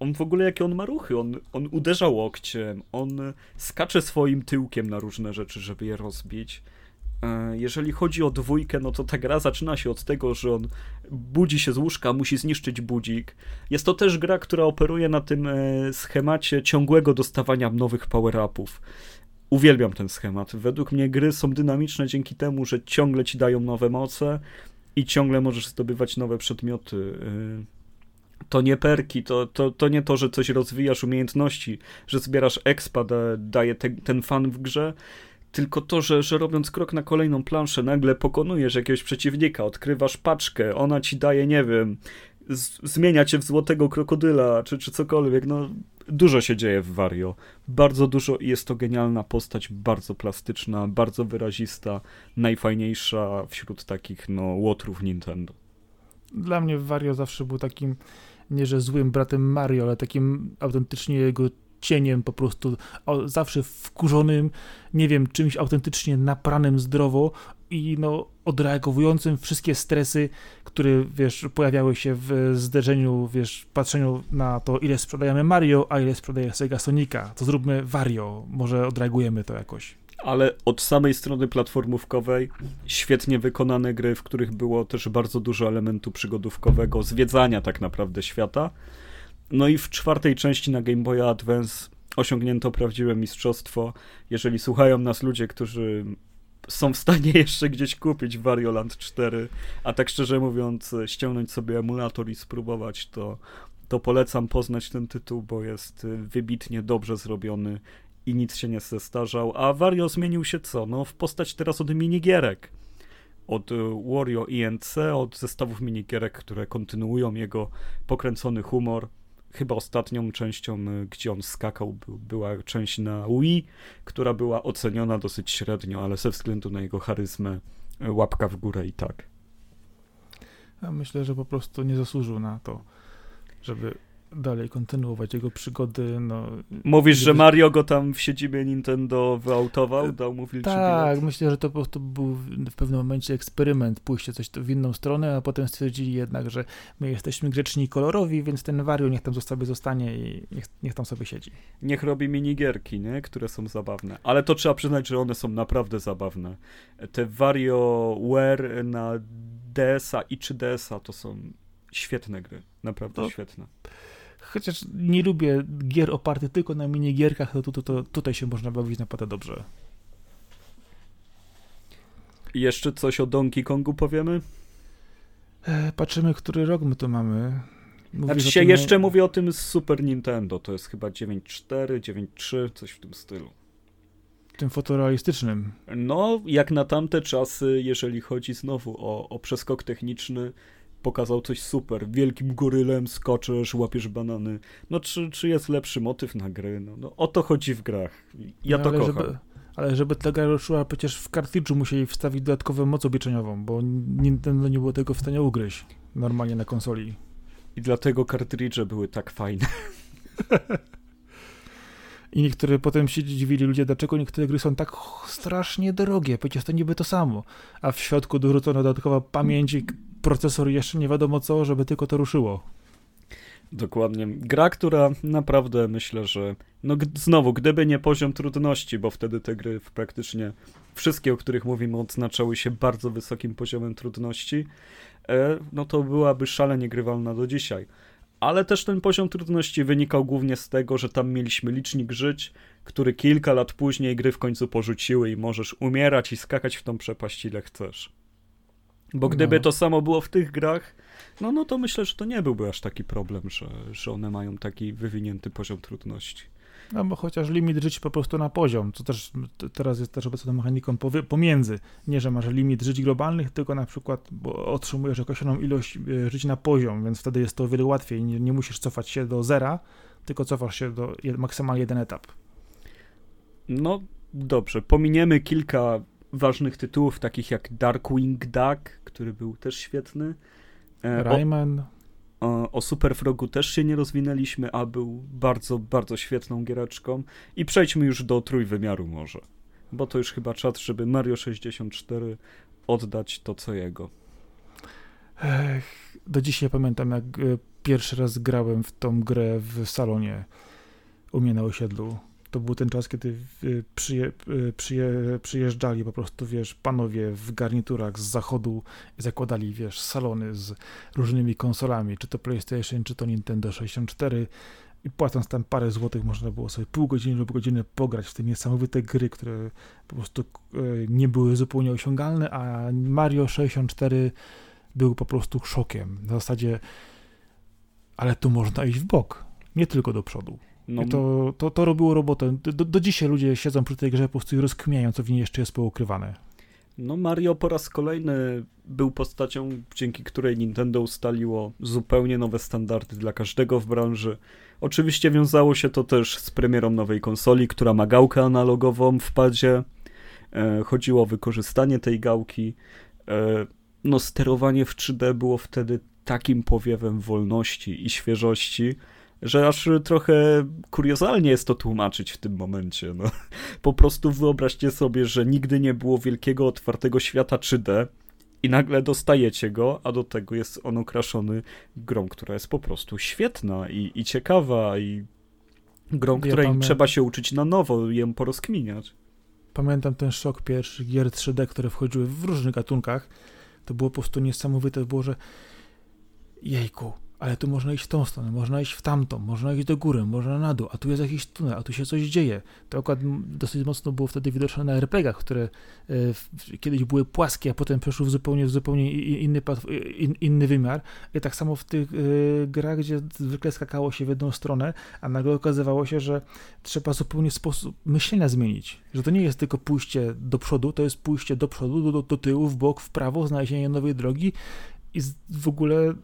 on w ogóle jakie on ma ruchy, on, on uderza łokciem, on skacze swoim tyłkiem na różne rzeczy, żeby je rozbić. E, jeżeli chodzi o dwójkę, no to ta gra zaczyna się od tego, że on budzi się z łóżka, musi zniszczyć budzik. Jest to też gra, która operuje na tym e, schemacie ciągłego dostawania nowych power-upów. Uwielbiam ten schemat. Według mnie gry są dynamiczne dzięki temu, że ciągle ci dają nowe moce i ciągle możesz zdobywać nowe przedmioty. Y, to nie perki, to, to, to nie to, że coś rozwijasz umiejętności, że zbierasz expa, da, daje te, ten fan w grze, tylko to, że, że robiąc krok na kolejną planszę, nagle pokonujesz jakiegoś przeciwnika, odkrywasz paczkę, ona ci daje, nie wiem, z, zmienia cię w złotego krokodyla, czy, czy cokolwiek, no dużo się dzieje w Wario. Bardzo dużo i jest to genialna postać, bardzo plastyczna, bardzo wyrazista, najfajniejsza wśród takich, no, łotrów Nintendo. Dla mnie Wario zawsze był takim, nie że złym bratem Mario, ale takim autentycznie jego cieniem po prostu, zawsze wkurzonym, nie wiem, czymś autentycznie napranym zdrowo i no odreagowującym wszystkie stresy, które, wiesz, pojawiały się w zderzeniu, wiesz, patrzeniu na to, ile sprzedajemy Mario, a ile sprzedaje Sega Sonika. To zróbmy Wario, może odreagujemy to jakoś. Ale od samej strony platformówkowej świetnie wykonane gry, w których było też bardzo dużo elementu przygodówkowego, zwiedzania tak naprawdę świata. No i w czwartej części na Game Boy Advance osiągnięto prawdziwe mistrzostwo. Jeżeli słuchają nas ludzie, którzy są w stanie jeszcze gdzieś kupić Land 4, a tak szczerze mówiąc, ściągnąć sobie emulator i spróbować, to, to polecam poznać ten tytuł, bo jest wybitnie dobrze zrobiony i nic się nie zestarzał. A Wario zmienił się co? No, w postać teraz od minigierek. Od Wario INC, od zestawów minigierek, które kontynuują jego pokręcony humor chyba ostatnią częścią, y, gdzie on skakał, była część na Wii, która była oceniona dosyć średnio, ale ze względu na jego charyzmę y, łapka w górę i tak. Ja myślę, że po prostu nie zasłużył na to, żeby dalej kontynuować jego przygody. No, Mówisz, że Mario go tam w siedzibie Nintendo wyautował, dał mu wilczy Tak, bilet? myślę, że to po prostu był w pewnym momencie eksperyment, pójście coś w inną stronę, a potem stwierdzili jednak, że my jesteśmy grzeczni i kolorowi, więc ten Wario niech tam sobie zostanie i niech, niech tam sobie siedzi. Niech robi minigierki, nie? które są zabawne. Ale to trzeba przyznać, że one są naprawdę zabawne. Te WarioWare na DS-a i 3DS-a to są świetne gry. Naprawdę to... świetne chociaż nie lubię gier opartych tylko na minigierkach, to, to, to, to tutaj się można bawić naprawdę dobrze. Jeszcze coś o Donkey Kongu powiemy? E, patrzymy, który rok my to mamy. Mówisz znaczy się tym... jeszcze mówię o tym z Super Nintendo, to jest chyba 9.4, 9.3, coś w tym stylu. Tym fotorealistycznym. No, jak na tamte czasy, jeżeli chodzi znowu o, o przeskok techniczny, pokazał coś super. Wielkim gorylem skoczysz, łapiesz banany. No czy, czy jest lepszy motyw na gry? No, no o to chodzi w grach. Ja no, to kocham. Żeby, ale żeby ta gra ruszyła, przecież w kartridżu musieli wstawić dodatkową moc obliczeniową, bo Nintendo nie było tego w stanie ugryźć normalnie na konsoli. I dlatego kartridże były tak fajne. I niektóre potem się dziwili ludzie, dlaczego niektóre gry są tak strasznie drogie, przecież to niby to samo. A w środku dorzucono dodatkowa pamięć i procesor jeszcze nie wiadomo co, żeby tylko to ruszyło. Dokładnie. Gra, która naprawdę myślę, że no znowu, gdyby nie poziom trudności, bo wtedy te gry praktycznie wszystkie, o których mówimy, odznaczały się bardzo wysokim poziomem trudności, e, no to byłaby szalenie grywalna do dzisiaj. Ale też ten poziom trudności wynikał głównie z tego, że tam mieliśmy licznik żyć, który kilka lat później gry w końcu porzuciły i możesz umierać i skakać w tą przepaść ile chcesz. Bo gdyby no. to samo było w tych grach, no, no to myślę, że to nie byłby aż taki problem, że, że one mają taki wywinięty poziom trudności. No bo chociaż limit żyć po prostu na poziom, co też teraz jest też obecną mechaniką pomiędzy. Nie, że masz limit żyć globalnych, tylko na przykład bo otrzymujesz określoną ilość e, żyć na poziom, więc wtedy jest to o wiele łatwiej. Nie, nie musisz cofać się do zera, tylko cofasz się do maksymalnie jeden etap. No dobrze, pominiemy kilka ważnych tytułów, takich jak Darkwing Duck, który był też świetny. E, Rayman. O, o Super Frogu też się nie rozwinęliśmy, a był bardzo, bardzo świetną giereczką. I przejdźmy już do trójwymiaru może. Bo to już chyba czas, żeby Mario 64 oddać to co jego. Ech, do dzisiaj pamiętam, jak e, pierwszy raz grałem w tą grę w salonie u mnie na osiedlu to był ten czas, kiedy y, przyje, y, przyje, przyjeżdżali po prostu, wiesz, panowie w garniturach z zachodu zakładali, wiesz, salony z różnymi konsolami, czy to PlayStation, czy to Nintendo 64 i płacąc tam parę złotych można było sobie pół godziny lub godzinę pograć w te niesamowite gry, które po prostu y, nie były zupełnie osiągalne, a Mario 64 był po prostu szokiem. W zasadzie, ale tu można iść w bok, nie tylko do przodu. No. To, to, to robiło robotę. Do, do dzisiaj ludzie siedzą przy tej grze po prostu i rozkmiają, co w niej jeszcze jest poukrywane. No Mario po raz kolejny był postacią, dzięki której Nintendo ustaliło zupełnie nowe standardy dla każdego w branży. Oczywiście wiązało się to też z premierą nowej konsoli, która ma gałkę analogową w padzie. E, chodziło o wykorzystanie tej gałki. E, no sterowanie w 3D było wtedy takim powiewem wolności i świeżości, że aż trochę kuriozalnie jest to tłumaczyć w tym momencie. No. Po prostu wyobraźcie sobie, że nigdy nie było wielkiego, otwartego świata 3D i nagle dostajecie go, a do tego jest on okraszony grą, która jest po prostu świetna i, i ciekawa i grą, ja której trzeba się uczyć na nowo i ją porozkminiać. Pamiętam ten szok pierwszych gier 3D, które wchodziły w różnych gatunkach. To było po prostu niesamowite. Było, że jejku, ale tu można iść w tą stronę, można iść w tamtą, można iść do góry, można na dół, a tu jest jakiś tunel, a tu się coś dzieje. To akurat dosyć mocno było wtedy widoczne na RPGach, które e, kiedyś były płaskie, a potem przeszły w zupełnie, w zupełnie inny, in, inny wymiar. I tak samo w tych e, grach, gdzie zwykle skakało się w jedną stronę, a nagle okazywało się, że trzeba zupełnie sposób myślenia zmienić. Że to nie jest tylko pójście do przodu, to jest pójście do przodu, do, do tyłu, w bok, w prawo, znalezienie nowej drogi i w ogóle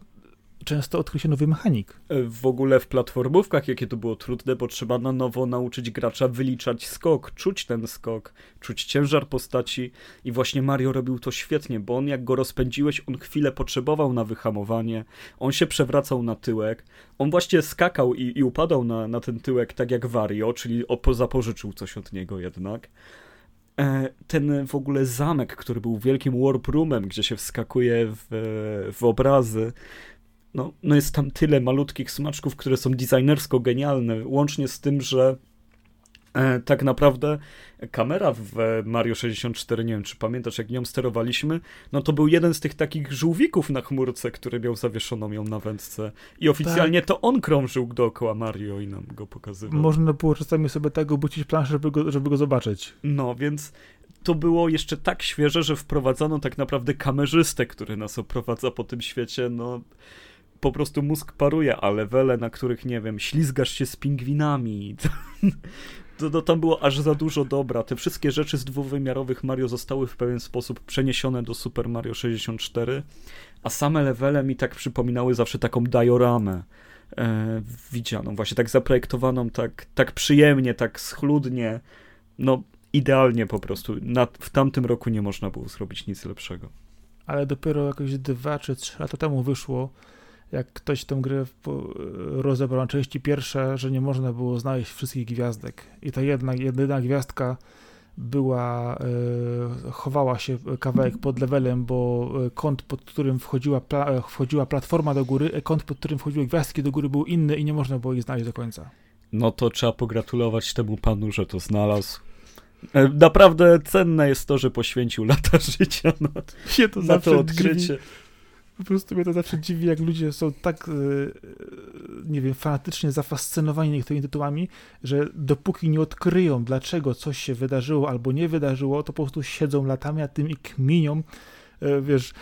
często odkrył się nowy mechanik. E, w ogóle w platformówkach, jakie to było trudne, bo trzeba na nowo nauczyć gracza wyliczać skok, czuć ten skok, czuć ciężar postaci. I właśnie Mario robił to świetnie, bo on jak go rozpędziłeś, on chwilę potrzebował na wyhamowanie, on się przewracał na tyłek, on właśnie skakał i, i upadał na, na ten tyłek tak jak Wario, czyli zapożyczył coś od niego jednak. E, ten w ogóle zamek, który był wielkim warp roomem, gdzie się wskakuje w, w obrazy, no, no jest tam tyle malutkich smaczków, które są designersko genialne, łącznie z tym, że e, tak naprawdę kamera w Mario 64, nie wiem czy pamiętasz, jak nią sterowaliśmy, no to był jeden z tych takich żółwików na chmurce, który miał zawieszoną ją na wędce i oficjalnie tak. to on krążył dookoła Mario i nam go pokazywał. Można było czasami sobie tak obucić planszę, żeby go, żeby go zobaczyć. No, więc to było jeszcze tak świeże, że wprowadzono tak naprawdę kamerzystę, który nas oprowadza po tym świecie, no po prostu mózg paruje, a levele, na których, nie wiem, ślizgasz się z pingwinami. To, to, tam było aż za dużo dobra. Te wszystkie rzeczy z dwuwymiarowych Mario zostały w pewien sposób przeniesione do Super Mario 64, a same levele mi tak przypominały zawsze taką dioramę e, widzianą, właśnie tak zaprojektowaną, tak, tak przyjemnie, tak schludnie. No, idealnie po prostu. Na, w tamtym roku nie można było zrobić nic lepszego. Ale dopiero jakoś dwa czy trzy lata temu wyszło jak ktoś tę grę rozebrał na części pierwsze, że nie można było znaleźć wszystkich gwiazdek. I ta jedna, jedyna gwiazdka była, e, chowała się kawałek pod levelem, bo e, kąt, pod którym wchodziła, pla, e, wchodziła platforma do góry, kąt, pod którym wchodziły gwiazdki do góry był inny i nie można było ich znaleźć do końca. No to trzeba pogratulować temu panu, że to znalazł. Naprawdę cenne jest to, że poświęcił lata życia na, to, na to odkrycie. Dziwi po prostu mnie to zawsze dziwi, jak ludzie są tak, e, nie wiem, fanatycznie zafascynowani niektórymi tytułami, że dopóki nie odkryją, dlaczego coś się wydarzyło albo nie wydarzyło, to po prostu siedzą latami, a tym i kminią, e, wiesz,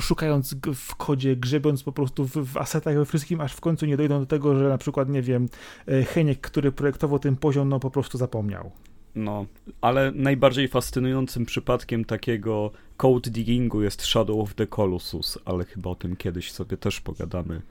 szukając w kodzie, grzebiąc po prostu w, w asetach we wszystkim, aż w końcu nie dojdą do tego, że na przykład, nie wiem, e, Heniek, który projektował ten poziom, no po prostu zapomniał. No, ale najbardziej fascynującym przypadkiem takiego code diggingu jest Shadow of the Colossus, ale chyba o tym kiedyś sobie też pogadamy.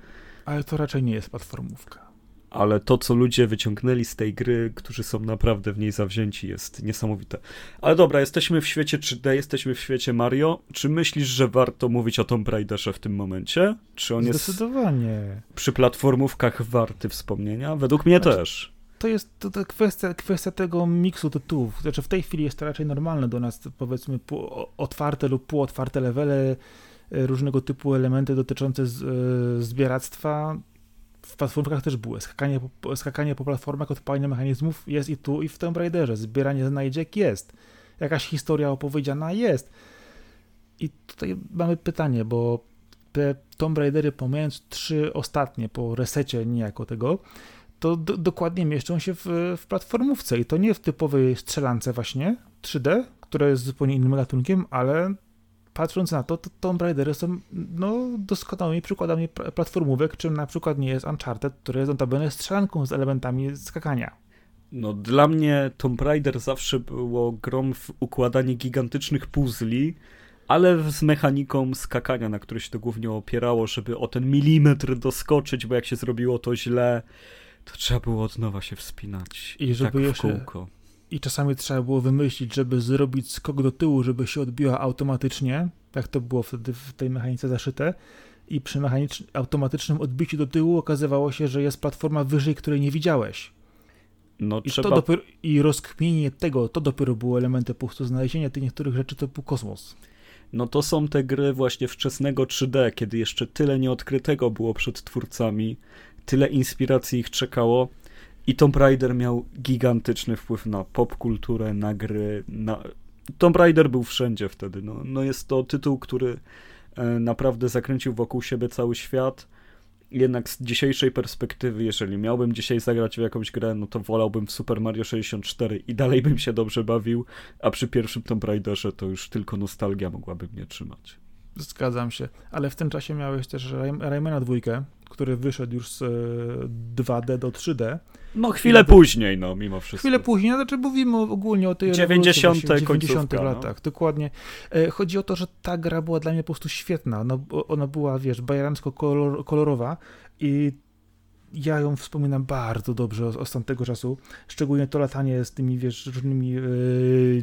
Ale to raczej nie jest platformówka. Ale to, co ludzie wyciągnęli z tej gry, którzy są naprawdę w niej zawzięci, jest niesamowite. Ale dobra, jesteśmy w świecie 3D, jesteśmy w świecie Mario. Czy myślisz, że warto mówić o Tomb Raiderze w tym momencie? Czy on Zdecydowanie. jest przy platformówkach warty wspomnienia? Według mnie znaczy, też to jest to, to kwestia, kwestia tego miksu tytułów. Znaczy w tej chwili jest to raczej normalne do nas, powiedzmy, otwarte lub półotwarte levele, e, różnego typu elementy dotyczące z, e, zbieractwa. W platformach też były. Skakanie po, skakanie po platformach, odpalenie mechanizmów jest i tu, i w Tomb Raiderze. Zbieranie znajdziek jest. Jakaś historia opowiedziana jest. I tutaj mamy pytanie, bo te Tomb Raidery, pomijając trzy ostatnie po resecie niejako tego, to do, dokładnie mieszczą się w, w platformówce i to nie w typowej strzelance właśnie 3D, która jest zupełnie innym gatunkiem, ale patrząc na to, to Tomb Raidery są no, doskonałymi przykładami platformówek, czym na przykład nie jest Uncharted, które jest notabene strzelanką z elementami skakania. No, dla mnie Tomb Raider zawsze było grom w układanie gigantycznych puzli, ale z mechaniką skakania, na której się to głównie opierało, żeby o ten milimetr doskoczyć, bo jak się zrobiło to źle, to trzeba było od nowa się wspinać. I żeby tak jeszcze... kółko. I czasami trzeba było wymyślić, żeby zrobić skok do tyłu, żeby się odbiła automatycznie, jak to było wtedy w tej mechanice zaszyte. I przy automatycznym odbiciu do tyłu okazywało się, że jest platforma wyżej, której nie widziałeś. No, I, trzeba... to dopiero, I rozkmienienie tego, to dopiero było elementem po prostu znalezienia tych niektórych rzeczy, to był kosmos. No to są te gry właśnie wczesnego 3D, kiedy jeszcze tyle nieodkrytego było przed twórcami, tyle inspiracji ich czekało. I Tomb Raider miał gigantyczny wpływ na popkulturę, na gry. Na... Tomb Raider był wszędzie wtedy. No, no jest to tytuł, który e, naprawdę zakręcił wokół siebie cały świat jednak z dzisiejszej perspektywy, jeżeli miałbym dzisiaj zagrać w jakąś grę, no to wolałbym w Super Mario 64 i dalej bym się dobrze bawił, a przy pierwszym Tomb Raiderze to już tylko nostalgia mogłaby mnie trzymać. Zgadzam się, ale w tym czasie miałeś też Raymana dwójkę, który wyszedł już z 2D e, do 3D. No chwilę później, no mimo wszystko. Chwilę później, znaczy mówimy ogólnie o tej 90. 90 no. latach, no. dokładnie. E, chodzi o to, że ta gra była dla mnie po prostu świetna. No, ona była, wiesz, bajeransko-kolorowa i ja ją wspominam bardzo dobrze z tamtego czasu. Szczególnie to latanie z tymi, wiesz, różnymi e,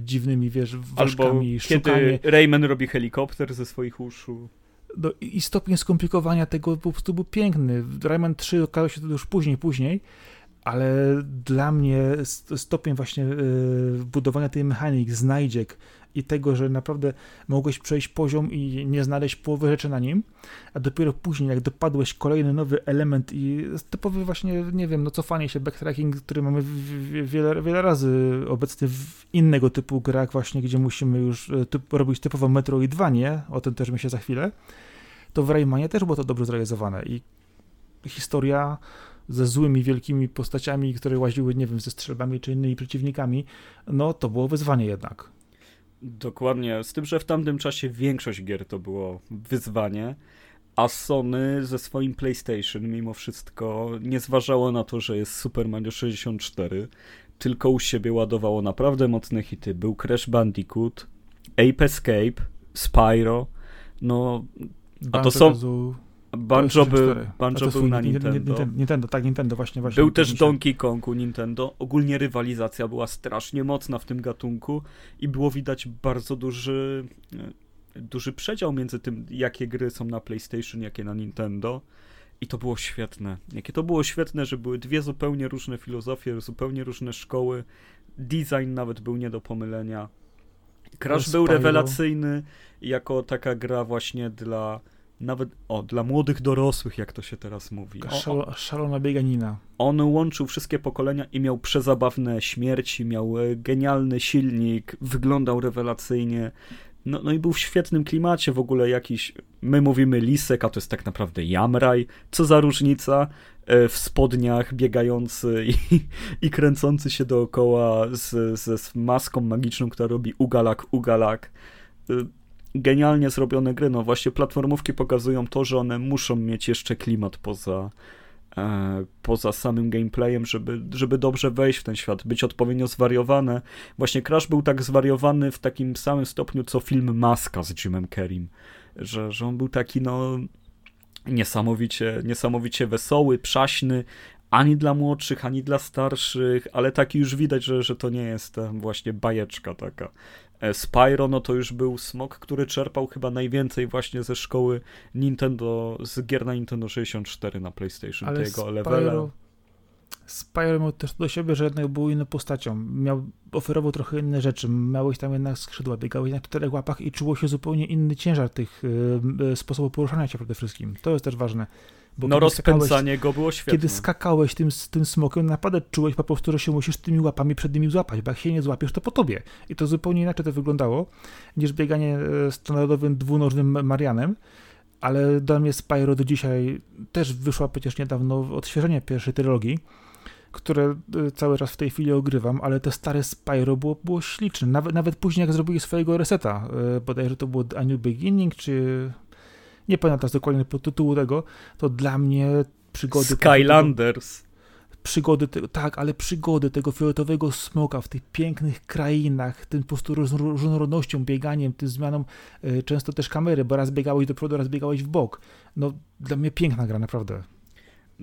dziwnymi, wiesz, ważkami, Albo szukanie. kiedy Rayman robi helikopter ze swoich uszu. No, I stopień skomplikowania tego po prostu był piękny. Rayman 3 okazał się to już później, później, ale dla mnie stopień właśnie y, budowania tej mechaniki, znajdziek i tego, że naprawdę mogłeś przejść poziom i nie znaleźć połowy rzeczy na nim, a dopiero później, jak dopadłeś kolejny nowy element i typowy właśnie, nie wiem, no cofanie się, backtracking, który mamy wiele, wiele razy obecnie w innego typu grach właśnie, gdzie musimy już e, typ, robić typowo Metroidvanie, o tym też myślę za chwilę, to w Raymanie też było to dobrze zrealizowane i historia ze złymi, wielkimi postaciami, które łaziły, nie wiem, ze strzelbami czy innymi przeciwnikami, no to było wyzwanie jednak. Dokładnie, z tym, że w tamtym czasie większość gier to było wyzwanie, a Sony ze swoim PlayStation mimo wszystko nie zważało na to, że jest Super Mario 64, tylko u siebie ładowało naprawdę mocne hity. Był Crash Bandicoot, Ape Escape, Spyro, no... A to są... Banjo, był, Banjo był na Nintendo. Nintendo. tak, Nintendo właśnie. właśnie był też Donkey Kongu Nintendo. Ogólnie rywalizacja była strasznie mocna w tym gatunku i było widać bardzo duży, e, duży przedział między tym, jakie gry są na PlayStation, jakie na Nintendo. I to było świetne. Jakie to było świetne, że były dwie zupełnie różne filozofie, zupełnie różne szkoły. Design nawet był nie do pomylenia. Crash był rewelacyjny jako taka gra właśnie dla nawet, o, dla młodych dorosłych, jak to się teraz mówi. Szalo, szalona bieganina. On łączył wszystkie pokolenia i miał przezabawne śmierci, miał e, genialny silnik, wyglądał rewelacyjnie. No, no i był w świetnym klimacie w ogóle jakiś, my mówimy lisek, a to jest tak naprawdę jamraj. Co za różnica e, w spodniach, biegający i, i kręcący się dookoła z, z, z maską magiczną, która robi ugalak, ugalak e, genialnie zrobione gry. No właśnie platformówki pokazują to, że one muszą mieć jeszcze klimat poza, e, poza samym gameplayem, żeby, żeby dobrze wejść w ten świat, być odpowiednio zwariowane. Właśnie Crash był tak zwariowany w takim samym stopniu, co film Maska z Jimem Kerim, że, że on był taki, no niesamowicie, niesamowicie wesoły, przaśny, ani dla młodszych, ani dla starszych, ale taki już widać, że, że to nie jest właśnie bajeczka taka. E, Spyro, no to już był smok, który czerpał chyba najwięcej właśnie ze szkoły Nintendo, z gier na Nintendo 64 na PlayStation, Ale tego levela. Spyro miał też do siebie, że jednak był inną postacią. Miał, oferował trochę inne rzeczy. Miałeś tam jednak skrzydła, biegałeś na czterech łapach i czuło się zupełnie inny ciężar tych y, y, sposobów poruszania się przede wszystkim. To jest też ważne. Bo no rozpędzanie go było świetne. Kiedy skakałeś tym, tym smokiem, naprawdę czułeś po prostu, że się musisz tymi łapami przed nimi złapać, bo jak się nie złapiesz, to po tobie. I to zupełnie inaczej to wyglądało, niż bieganie e, standardowym dwunożnym Marianem. Ale dla mnie Spyro do dzisiaj też wyszła przecież niedawno odświeżenie pierwszej trylogii, które e, cały czas w tej chwili ogrywam, ale te stare Spyro było, było śliczne. Nawet, nawet później jak zrobili swojego reseta, e, bodajże to było A New Beginning, czy nie pamiętam teraz dokładnie tytułu tego, to dla mnie przygody... Skylanders. przygody, te, tak, ale przygody tego fioletowego smoka w tych pięknych krainach, tym po prostu różnorodnością, bieganiem, tym zmianą y, często też kamery, bo raz biegałeś do przodu, raz biegałeś w bok. No, dla mnie piękna gra, naprawdę.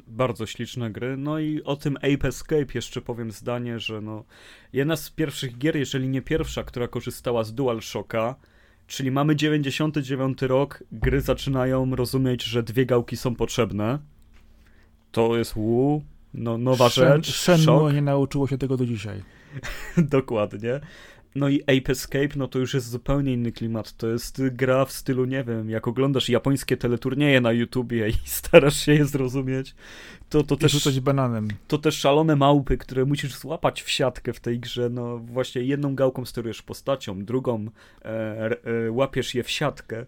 Bardzo śliczne gry. No i o tym Ape Escape jeszcze powiem zdanie, że no jedna z pierwszych gier, jeżeli nie pierwsza, która korzystała z DualShocka, czyli mamy 99 rok, gry zaczynają rozumieć, że dwie gałki są potrzebne. To jest wu, no, nowa Shen, rzecz. Shenmue nie nauczyło się tego do dzisiaj. Dokładnie. No i Ape Escape, no to już jest zupełnie inny klimat. To jest gra w stylu, nie wiem, jak oglądasz japońskie teleturnieje na YouTubie i starasz się je zrozumieć, to, to I też... rzucać bananem. To też szalone małpy, które musisz złapać w siatkę w tej grze. No właśnie jedną gałką sterujesz postacią, drugą e, e, łapiesz je w siatkę.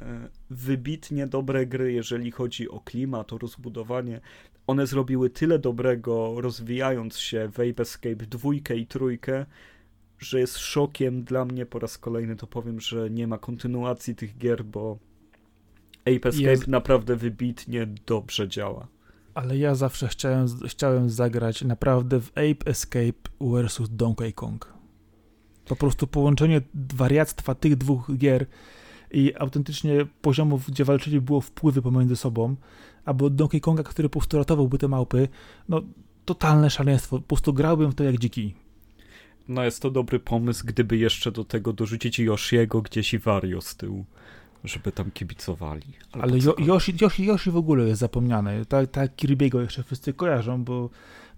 E, wybitnie dobre gry, jeżeli chodzi o klimat, o rozbudowanie. One zrobiły tyle dobrego, rozwijając się w Ape Escape dwójkę i trójkę, że jest szokiem dla mnie po raz kolejny, to powiem, że nie ma kontynuacji tych gier, bo Ape Escape jest... naprawdę wybitnie dobrze działa. Ale ja zawsze chciałem, chciałem zagrać naprawdę w Ape Escape vs Donkey Kong. Po prostu połączenie wariactwa tych dwóch gier i autentycznie poziomów, gdzie walczyli, było wpływy pomiędzy sobą, albo Donkey Konga, który postulatowałby te małpy, no totalne szaleństwo. Po prostu grałbym w to jak dziki. No jest to dobry pomysł, gdyby jeszcze do tego dorzucić Yoshiego gdzieś i Wario z tyłu, żeby tam kibicowali. Ale jo Yoshi, Yoshi, Yoshi w ogóle jest zapomniany. Tak, tak Kirby'ego jeszcze wszyscy kojarzą, bo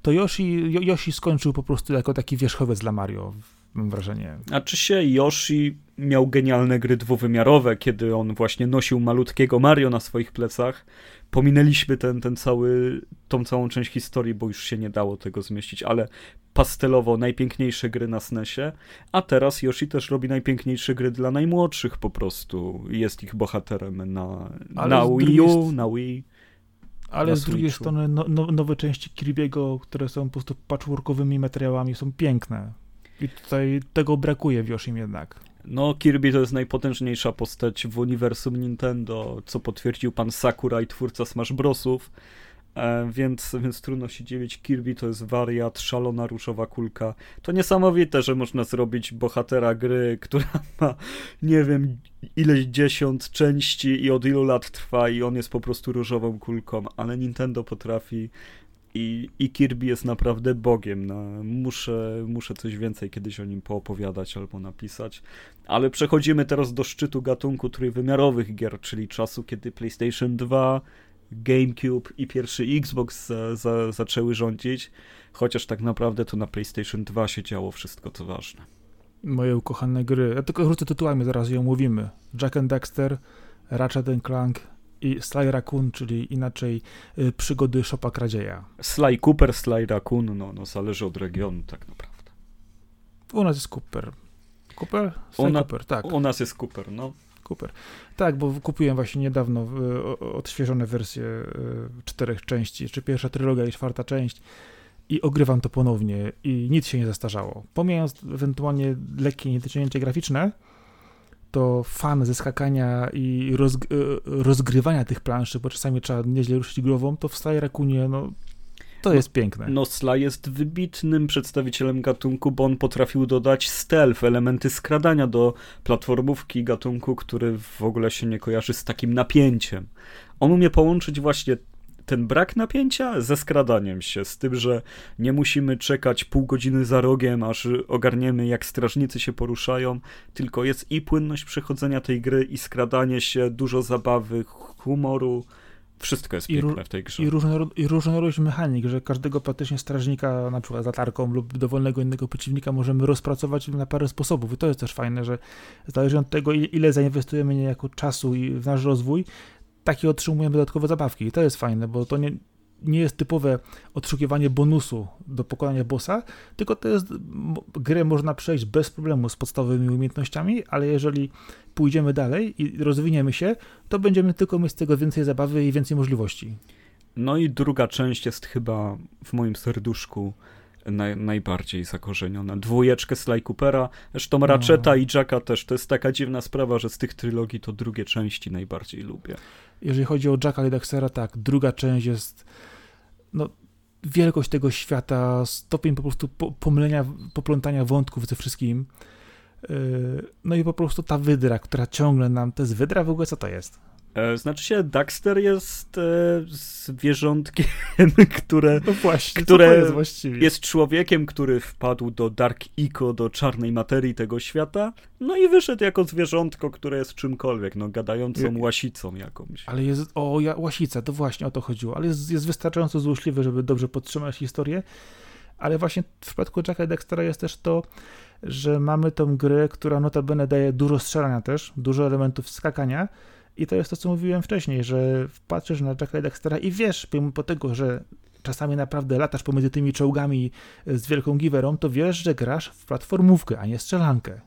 to Yoshi, Yoshi skończył po prostu jako taki wierzchowiec dla Mario, mam wrażenie. A czy się Yoshi miał genialne gry dwuwymiarowe, kiedy on właśnie nosił malutkiego Mario na swoich plecach, pominęliśmy ten, ten cały, tą całą część historii, bo już się nie dało tego zmieścić, ale pastelowo najpiękniejsze gry na SNESie, a teraz Yoshi też robi najpiękniejsze gry dla najmłodszych po prostu. Jest ich bohaterem na, na Wii U, na Wii. Ale z drugiej strony no, no, nowe części Kirby'ego, które są po prostu patchworkowymi materiałami, są piękne. I tutaj tego brakuje w Yoshim jednak. No, Kirby to jest najpotężniejsza postać w uniwersum Nintendo, co potwierdził pan Sakurai, twórca Smash Brosów. E, więc, więc trudno się dziwić. Kirby to jest wariat, szalona różowa kulka. To niesamowite, że można zrobić bohatera gry, która ma nie wiem ileś dziesiąt części i od ilu lat trwa i on jest po prostu różową kulką, ale Nintendo potrafi i, i Kirby jest naprawdę bogiem. No, muszę, muszę coś więcej kiedyś o nim poopowiadać albo napisać. Ale przechodzimy teraz do szczytu gatunku trójwymiarowych gier, czyli czasu, kiedy PlayStation 2, GameCube i pierwszy Xbox za, za, zaczęły rządzić. Chociaż tak naprawdę to na PlayStation 2 się działo wszystko, co ważne. Moje ukochane gry. Ja tylko rzucę tytułami, zaraz ją mówimy. Jack and Dexter, Ratchet Clank, i Sly Raccoon, czyli inaczej y, przygody Szopa Kradzieja. Sly Cooper, Sly Raccoon, no, no zależy od regionu tak naprawdę. U nas jest Cooper. Cooper? Sly Una, Cooper, tak. U nas jest Cooper, no. Cooper. Tak, bo kupiłem właśnie niedawno y, odświeżone wersje y, czterech części, czy pierwsza trylogia i czwarta część i ogrywam to ponownie i nic się nie zastarzało. Pomijając ewentualnie lekkie niedociągnięcie graficzne, to fan ze skakania i roz, e, rozgrywania tych planszy, bo czasami trzeba nieźle ruszyć głową, to w Sly Racoonie, no to no, jest piękne. No Sly jest wybitnym przedstawicielem gatunku, bo on potrafił dodać stealth, elementy skradania do platformówki gatunku, który w ogóle się nie kojarzy z takim napięciem. On umie połączyć właśnie ten brak napięcia ze skradaniem się, z tym, że nie musimy czekać pół godziny za rogiem, aż ogarniemy, jak strażnicy się poruszają, tylko jest i płynność przechodzenia tej gry, i skradanie się, dużo zabawy, humoru. Wszystko jest piękne w tej grze. I, I różnorodność mechanik, że każdego praktycznie strażnika, na przykład latarką lub dowolnego innego przeciwnika możemy rozpracować na parę sposobów. I to jest też fajne, że zależy od tego, ile zainwestujemy niejako czasu i w nasz rozwój, takie otrzymujemy dodatkowe zabawki. I to jest fajne, bo to nie, nie jest typowe odszukiwanie bonusu do pokonania bossa, tylko to jest grę można przejść bez problemu z podstawowymi umiejętnościami, ale jeżeli pójdziemy dalej i rozwiniemy się, to będziemy tylko mieć z tego więcej zabawy i więcej możliwości. No i druga część jest chyba w moim serduszku naj, najbardziej zakorzeniona. Dwójeczkę Sly Coopera, zresztą no. Ratcheta i Jacka też. To jest taka dziwna sprawa, że z tych trylogii to drugie części najbardziej lubię. Jeżeli chodzi o Jacka i Dextera, tak, druga część jest no, wielkość tego świata, stopień po prostu pomylenia, poplątania wątków ze wszystkim. E, no i po prostu ta wydra, która ciągle nam, to jest wydra w ogóle, co to jest? E, znaczy się, Daxter jest e, zwierzątkiem, które, no właśnie, które jest, jest, człowiekiem, który wpadł do Dark Eco, do czarnej materii tego świata, no i wyszedł jako zwierzątko, które jest czymkolwiek, no gadającą łasicą jakąś. Ale jest, o, ja, łasica, to właśnie o to chodziło, ale jest, jest wystarczająco złośliwy, żeby dobrze podtrzymać historię, ale właśnie w przypadku Jacka Dextera jest też to, że mamy tą grę, która notabene daje dużo strzelania też, dużo elementów skakania, i to jest to, co mówiłem wcześniej, że patrzysz na Jacka Dextera i wiesz, pomimo tego, że czasami naprawdę latasz pomiędzy tymi czołgami z wielką giwerą, to wiesz, że grasz w platformówkę, a nie strzelankę.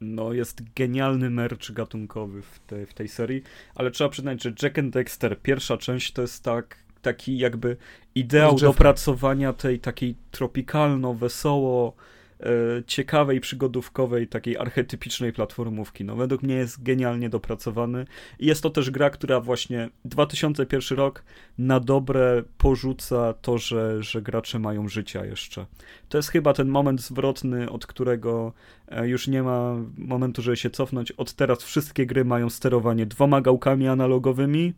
No, jest genialny merch gatunkowy w, te, w tej serii, ale trzeba przyznać, że Jack and Dexter, pierwsza część, to jest tak, taki jakby ideał dopracowania tej takiej tropikalno, wesoło, ciekawej, przygodówkowej, takiej archetypicznej platformówki. No według mnie jest genialnie dopracowany i jest to też gra, która właśnie 2001 rok na dobre porzuca to, że, że gracze mają życia jeszcze. To jest chyba ten moment zwrotny, od którego e, już nie ma momentu, żeby się cofnąć. Od teraz wszystkie gry mają sterowanie dwoma gałkami analogowymi,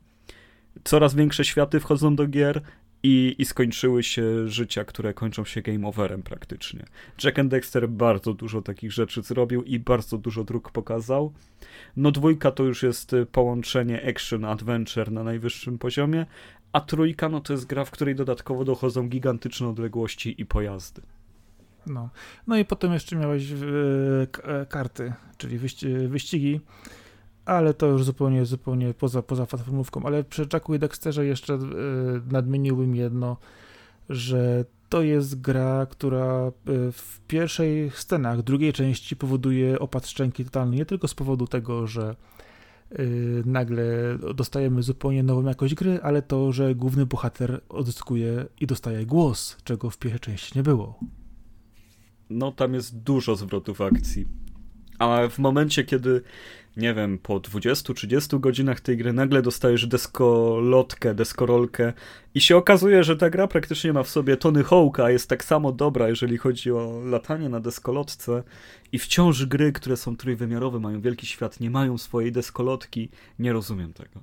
coraz większe światy wchodzą do gier i, i skończyły się życia, które kończą się game overem praktycznie. Jack and Dexter bardzo dużo takich rzeczy zrobił i bardzo dużo dróg pokazał. No dwójka to już jest y, połączenie action-adventure na najwyższym poziomie, a trójka no to jest gra, w której dodatkowo dochodzą gigantyczne odległości i pojazdy. No, no i potem jeszcze miałeś yy, karty, czyli wyścigi ale to już zupełnie, zupełnie poza, poza platformówką. Ale przy Jacku i Dexterze jeszcze yy, nadmieniłbym jedno, że to jest gra, która e, w pierwszej scenach drugiej części powoduje opad szczęki totalny. Nie tylko z powodu tego, że yy, nagle dostajemy zupełnie nową jakość gry, ale to, że główny bohater odzyskuje i dostaje głos, czego w pierwszej części nie było. No, tam jest dużo zwrotów akcji. A w momencie, kiedy nie wiem, po 20-30 godzinach tej gry nagle dostajesz deskolotkę, deskorolkę i się okazuje, że ta gra praktycznie ma w sobie Tony Hawk'a, jest tak samo dobra, jeżeli chodzi o latanie na deskolotce i wciąż gry, które są trójwymiarowe, mają wielki świat, nie mają swojej deskolotki, nie rozumiem tego.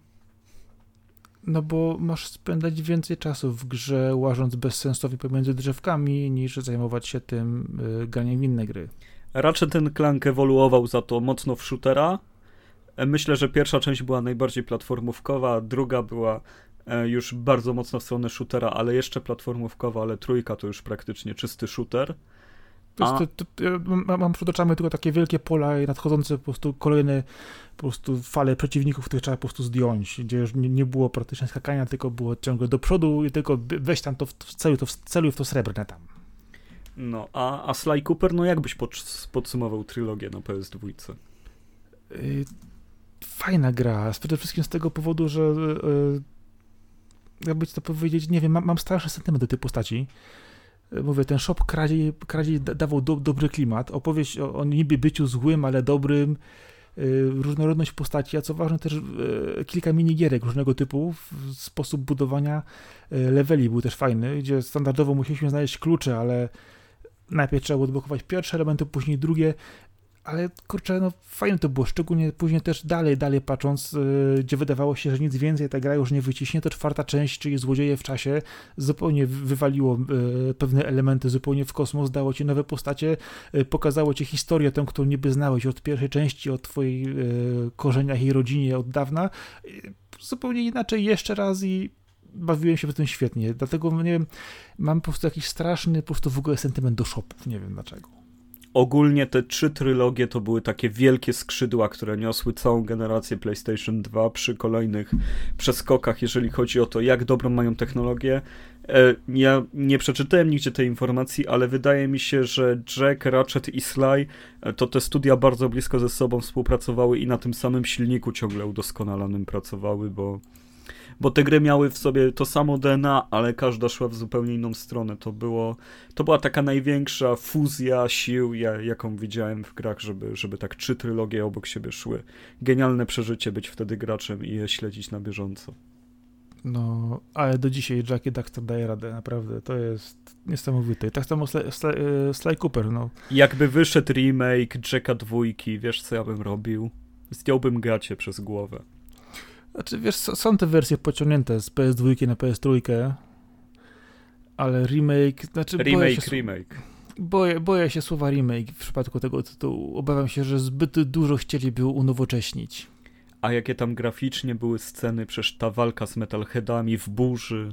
No bo masz spędzać więcej czasu w grze, łażąc bezsensownie pomiędzy drzewkami, niż zajmować się tym yy, graniem inne gry. Raczej ten Clank ewoluował za to mocno w shootera, myślę, że pierwsza część była najbardziej platformówkowa, druga była e, już bardzo mocno w stronę shootera, ale jeszcze platformówkowa, ale trójka to już praktycznie czysty shooter. To, to, to, ja mam przed oczami tylko takie wielkie pola i nadchodzące po prostu kolejne po prostu fale przeciwników, które trzeba po prostu zdjąć, gdzie już nie, nie było praktycznie skakania, tylko było ciągle do przodu i tylko weź tam to w, celu, to w celu w to srebrne tam. No, a, a Sly Cooper, no jakbyś podsumował trylogię na PS2? Y fajna gra. Przede wszystkim z tego powodu, że yy, jakby to powiedzieć, nie wiem, mam, mam straszny sentyment do tej postaci. E, mówię, ten shop kradziej, kradziej dawał do, dobry klimat. Opowieść o, o niby byciu złym, ale dobrym. Yy, różnorodność postaci, a co ważne też yy, kilka minigierek różnego typu. Sposób budowania leveli był też fajny, gdzie standardowo musieliśmy znaleźć klucze, ale najpierw trzeba odblokować pierwsze elementy, później drugie ale kurczę, no fajnie to było, szczególnie później też dalej, dalej patrząc, yy, gdzie wydawało się, że nic więcej ta gra już nie wyciśnie, to czwarta część, czyli Złodzieje w czasie, zupełnie wywaliło yy, pewne elementy zupełnie w kosmos, dało ci nowe postacie, yy, pokazało ci historię tę, którą niby znałeś od pierwszej części, od twoich y, korzeniach i rodzinie od dawna, zupełnie inaczej jeszcze raz i bawiłem się w tym świetnie, dlatego nie wiem, mam po prostu jakiś straszny po prostu w ogóle sentyment do shopów, nie wiem dlaczego ogólnie te trzy trylogie to były takie wielkie skrzydła, które niosły całą generację PlayStation 2 przy kolejnych przeskokach, jeżeli chodzi o to, jak dobrą mają technologię. E, ja nie przeczytałem nigdzie tej informacji, ale wydaje mi się, że Jack, Ratchet i Sly e, to te studia bardzo blisko ze sobą współpracowały i na tym samym silniku ciągle udoskonalanym pracowały, bo bo te gry miały w sobie to samo DNA, ale każda szła w zupełnie inną stronę. To było, to była taka największa fuzja sił, jaką widziałem w grach, żeby, żeby tak trzy trylogie obok siebie szły. Genialne przeżycie być wtedy graczem i je śledzić na bieżąco. No, ale do dzisiaj Jackie Daxter daje radę, naprawdę, to jest niesamowite. I tak samo Sly, Sly, e, Sly Cooper, no. Jakby wyszedł remake Jacka dwójki, wiesz co ja bym robił? Zdjąłbym gacie przez głowę. Znaczy, wiesz, są te wersje pociągnięte z PS2 na PS3, ale remake, znaczy remake, się, remake. Boję, boję się słowa remake w przypadku tego tytułu. Obawiam się, że zbyt dużo chcieliby unowocześnić. A jakie tam graficznie były sceny, przecież ta walka z metalheadami w burzy.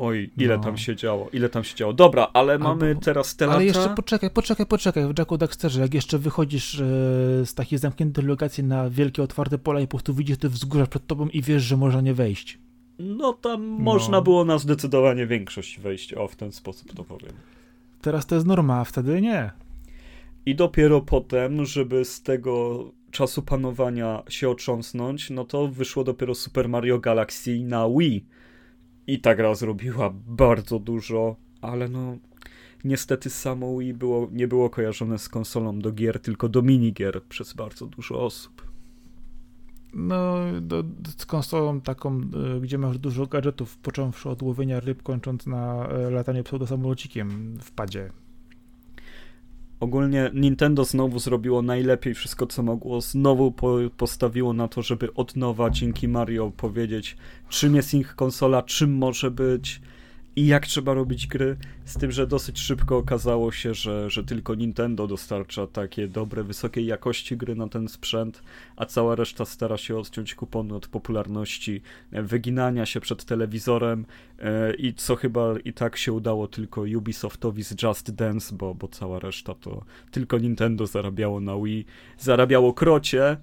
Oj, ile no. tam się działo, ile tam się działo. Dobra, ale Albo, mamy teraz te Ale jeszcze poczekaj, poczekaj, poczekaj. W Jacku Daxterze, jak jeszcze wychodzisz e, z takiej zamkniętej lokacji na wielkie, otwarte pola i po prostu widzisz te wzgórza przed tobą i wiesz, że można nie wejść. No tam no. można było na zdecydowanie większość wejść, o w ten sposób to powiem. Teraz to jest norma, a wtedy nie. I dopiero potem, żeby z tego czasu panowania się otrząsnąć, no to wyszło dopiero Super Mario Galaxy na Wii. I ta gra zrobiła bardzo dużo, ale no niestety samo Wii było, nie było kojarzone z konsolą do gier, tylko do minigier przez bardzo dużo osób. No, do, z konsolą taką, y, gdzie masz dużo gadżetów, począwszy od łowienia ryb, kończąc na y, latanie pseudosamolocikiem w padzie. Ogólnie Nintendo znowu zrobiło najlepiej wszystko, co mogło. Znowu po, postawiło na to, żeby od nowa dzięki Mario powiedzieć, czym jest ich konsola, czym może być, i jak trzeba robić gry, z tym, że dosyć szybko okazało się, że, że tylko Nintendo dostarcza takie dobre, wysokiej jakości gry na ten sprzęt, a cała reszta stara się odciąć kupony od popularności, e, wyginania się przed telewizorem e, i co chyba i tak się udało tylko Ubisoftowi z Just Dance, bo, bo cała reszta to tylko Nintendo zarabiało na Wii, zarabiało krocie,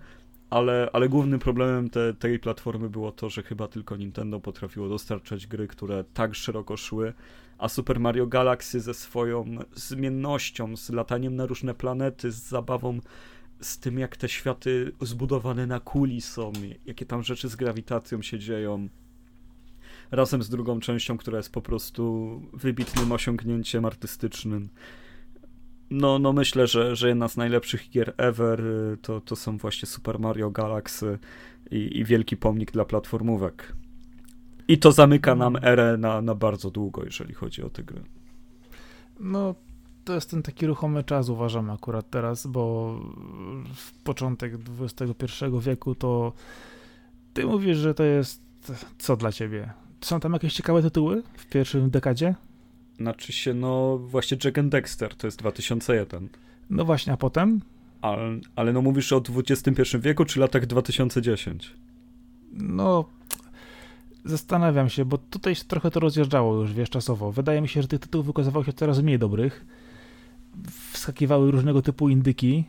ale, ale głównym problemem te, tej platformy było to, że chyba tylko Nintendo potrafiło dostarczać gry, które tak szeroko szły, a Super Mario Galaxy ze swoją zmiennością, z lataniem na różne planety, z zabawą, z tym jak te światy zbudowane na kuli są, jakie tam rzeczy z grawitacją się dzieją, razem z drugą częścią, która jest po prostu wybitnym osiągnięciem artystycznym no, no myślę, że, że jedna z najlepszych gier ever y, to, to są właśnie Super Mario Galaxy i, i wielki pomnik dla platformówek. I to zamyka nam mm. erę na, na bardzo długo, jeżeli chodzi o te gry. No, to jest ten taki ruchomy czas, uważam akurat teraz, bo w początek XXI wieku to ty mówisz, że to jest co dla ciebie? Są tam jakieś ciekawe tytuły w pierwszym dekadzie? Znaczy się, no właśnie Jack and Dexter, to jest 2001. No właśnie, a potem? Ale, ale no mówisz o XXI wieku, czy latach 2010? No, zastanawiam się, bo tutaj się trochę to rozjeżdżało już, wiesz, czasowo. Wydaje mi się, że tych tytułów wykazywało się coraz mniej dobrych. Wskakiwały różnego typu indyki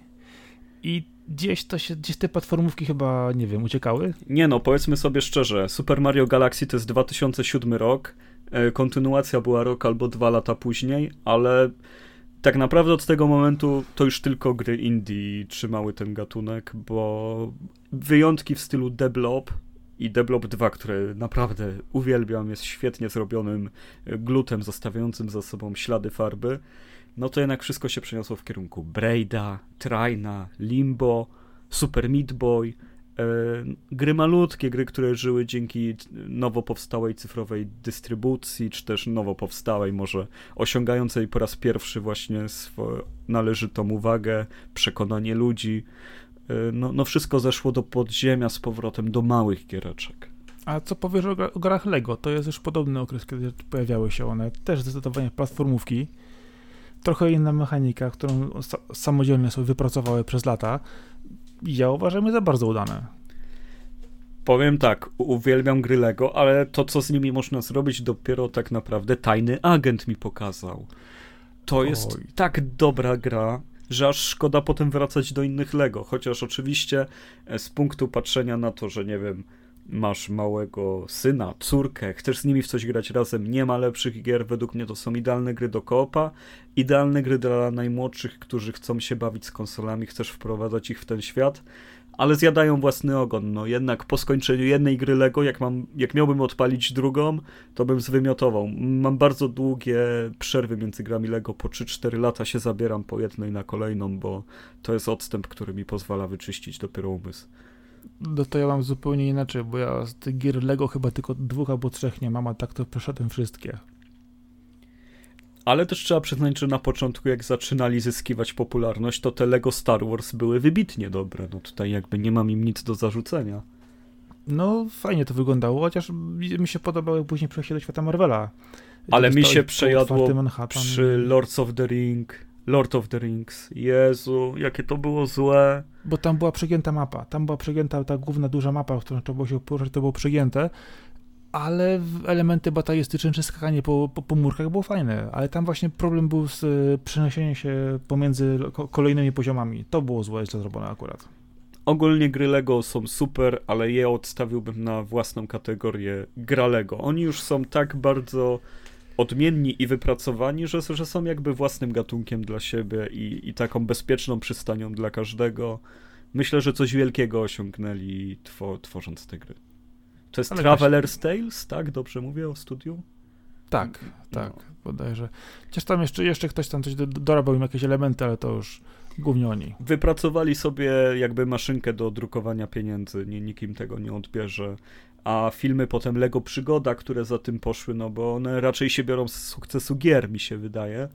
i gdzieś to się, gdzieś te platformówki chyba, nie wiem, uciekały? Nie no, powiedzmy sobie szczerze, Super Mario Galaxy to jest 2007 rok, E, kontynuacja była rok albo dwa lata później, ale tak naprawdę od tego momentu to już tylko gry indie trzymały ten gatunek, bo wyjątki w stylu Deblob i Deblob 2, które naprawdę uwielbiam, jest świetnie zrobionym glutem zostawiającym za sobą ślady farby, no to jednak wszystko się przeniosło w kierunku Braida, Trina, Limbo, Super Meat Boy, E, gry malutkie, gry, które żyły dzięki nowo powstałej cyfrowej dystrybucji, czy też nowo powstałej, może osiągającej po raz pierwszy właśnie swoją należytą uwagę, przekonanie ludzi. E, no, no wszystko zeszło do podziemia z powrotem do małych giereczek. A co powiesz o, o grach Lego? To jest już podobny okres, kiedy pojawiały się one. Też zdecydowanie platformówki. Trochę inna mechanika, którą samodzielnie sobie wypracowały przez lata ja uważam je za bardzo udane. Powiem tak, uwielbiam gry Lego, ale to, co z nimi można zrobić, dopiero tak naprawdę tajny agent mi pokazał. To jest Oj. tak dobra gra, że aż szkoda potem wracać do innych Lego. Chociaż oczywiście e, z punktu patrzenia na to, że nie wiem, masz małego syna, córkę, chcesz z nimi w coś grać razem, nie ma lepszych gier. Według mnie to są idealne gry do koopa, idealne gry dla najmłodszych, którzy chcą się bawić z konsolami, chcesz wprowadzać ich w ten świat, ale zjadają własny ogon. No jednak po skończeniu jednej gry Lego, jak, mam, jak miałbym odpalić drugą, to bym zwymiotował. Mam bardzo długie przerwy między grami Lego, po 3-4 lata się zabieram po jednej na kolejną, bo to jest odstęp, który mi pozwala wyczyścić dopiero umysł. No to ja mam zupełnie inaczej, bo ja z tych gier Lego chyba tylko dwóch albo trzech nie mam, a tak to przeszedłem wszystkie. Ale też trzeba przyznać, że na początku, jak zaczynali zyskiwać popularność, to te Lego Star Wars były wybitnie dobre. No tutaj jakby nie mam im nic do zarzucenia. No, fajnie to wyglądało, chociaż mi się podobały później przejście do świata Marvela. Ale mi się przejadło przy Lords of the Ring, Lord of the Rings. Jezu, jakie to było złe. Bo tam była przegięta mapa. Tam była przegięta ta główna duża mapa, w którą trzeba było się poruszać, to było przegięte. Ale elementy batalistyczne czy skakanie po, po, po murkach było fajne. Ale tam właśnie problem był z e, przeniesieniem się pomiędzy kolejnymi poziomami. To było złe, to zrobione akurat. Ogólnie gry Lego są super, ale je odstawiłbym na własną kategorię gra Lego. Oni już są tak bardzo odmienni i wypracowani, że, że są jakby własnym gatunkiem dla siebie i, i taką bezpieczną przystanią dla każdego. Myślę, że coś wielkiego osiągnęli two, tworząc te gry. To jest Ale Traveler's Tales, tak? Dobrze mówię o studiu? Tak, tak, no. bodajże. Chociaż tam jeszcze, jeszcze ktoś tam coś dorabiał im jakieś elementy, ale to już głównie oni. Wypracowali sobie jakby maszynkę do drukowania pieniędzy, nie, nikim tego nie odbierze. A filmy potem Lego Przygoda, które za tym poszły, no bo one raczej się biorą z sukcesu gier, mi się wydaje.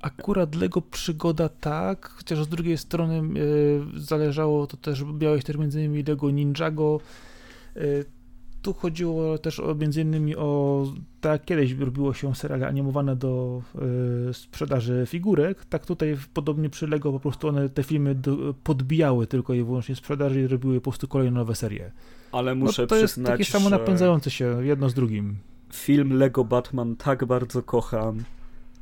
Akurat Lego Przygoda tak, chociaż z drugiej strony yy, zależało to też, miałeś też między innymi Lego Ninjago, yy, tu chodziło też o, między innymi o, tak kiedyś robiło się seriale animowane do y, sprzedaży figurek, tak tutaj podobnie przy Lego po prostu one te filmy do, podbijały tylko i wyłącznie sprzedaży i robiły po prostu kolejne nowe serie. Ale muszę no, to przyznać, jest takie samo napędzające się jedno z drugim. Film Lego Batman tak bardzo kocham.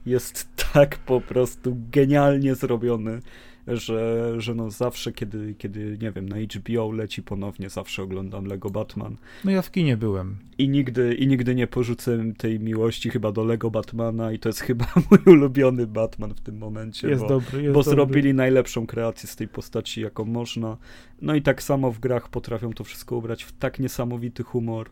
Jest tak po prostu genialnie zrobiony że, że no zawsze, kiedy, kiedy, nie wiem, na HBO leci ponownie, zawsze oglądam Lego Batman. No ja w kinie byłem. I nigdy, i nigdy nie porzucę tej miłości chyba do Lego Batmana i to jest chyba mój ulubiony Batman w tym momencie. Jest bo, dobry, jest Bo dobry. zrobili najlepszą kreację z tej postaci, jaką można. No i tak samo w grach potrafią to wszystko ubrać w tak niesamowity humor.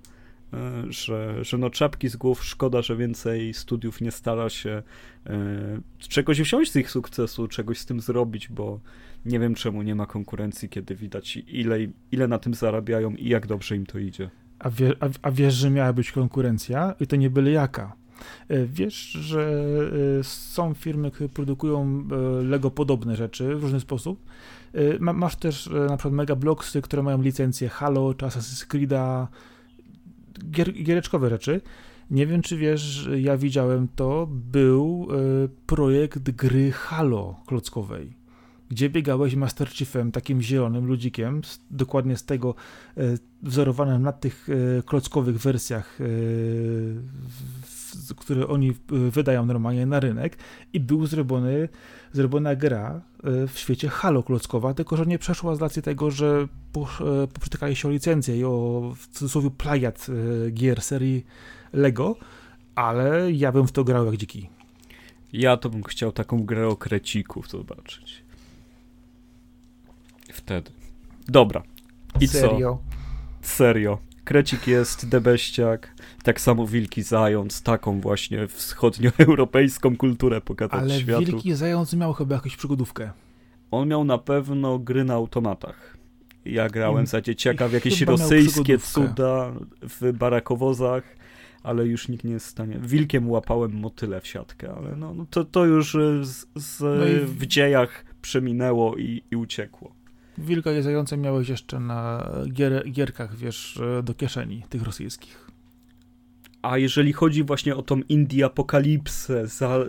E, że, że no czapki z głów, szkoda, że więcej studiów nie stara się e, czegoś wziąć z ich sukcesu, czegoś z tym zrobić, bo nie wiem czemu nie ma konkurencji, kiedy widać ile, ile na tym zarabiają i jak dobrze im to idzie. A, wie, a, a wiesz, że miała być konkurencja i to nie byle jaka. E, wiesz, że są firmy, które produkują Lego podobne rzeczy w różny sposób. Masz też na przykład Mega Blocksy, które mają licencję Halo czy Assassin's Creed'a, gier, giereczkowe rzeczy. Nie wiem, czy wiesz, ja widziałem to, był y, projekt gry Halo klockowej, gdzie biegałeś Master Chiefem, takim zielonym ludzikiem, z, dokładnie z tego y, wzorowanym na tych y, klockowych wersjach, w, które oni wydają normalnie na rynek i był zrobiony zrobiona gra e, w świecie Halo klockowa, tylko że nie przeszła z racji tego, że e, poprzytykali się o licencję i o w cudzysłowie plagiat e, gier serii Lego, ale ja bym w to grał jak dziki. Ja to bym chciał taką grę o krecików zobaczyć. Wtedy. Dobra. I Serio? co? Serio. Krecik jest debeściak, tak samo Wilki Zając, taką właśnie wschodnioeuropejską kulturę pokazać Ale światu. Ale Wilki Zając miał chyba jakąś przygodówkę. On miał na pewno gry na automatach. Ja grałem I, za dzieciaka w jakieś rosyjskie cuda w barakowozach, ale już nikt nie jest w stanie. Wilkiem łapałem motyle w siatkę, ale no, no to, to już z, z no w dziejach przeminęło i, i uciekło. Wilka i zające miałeś jeszcze na gier, gierkach, wiesz, do kieszeni tych rosyjskich. A jeżeli chodzi właśnie o tą Indie Apokalipsę,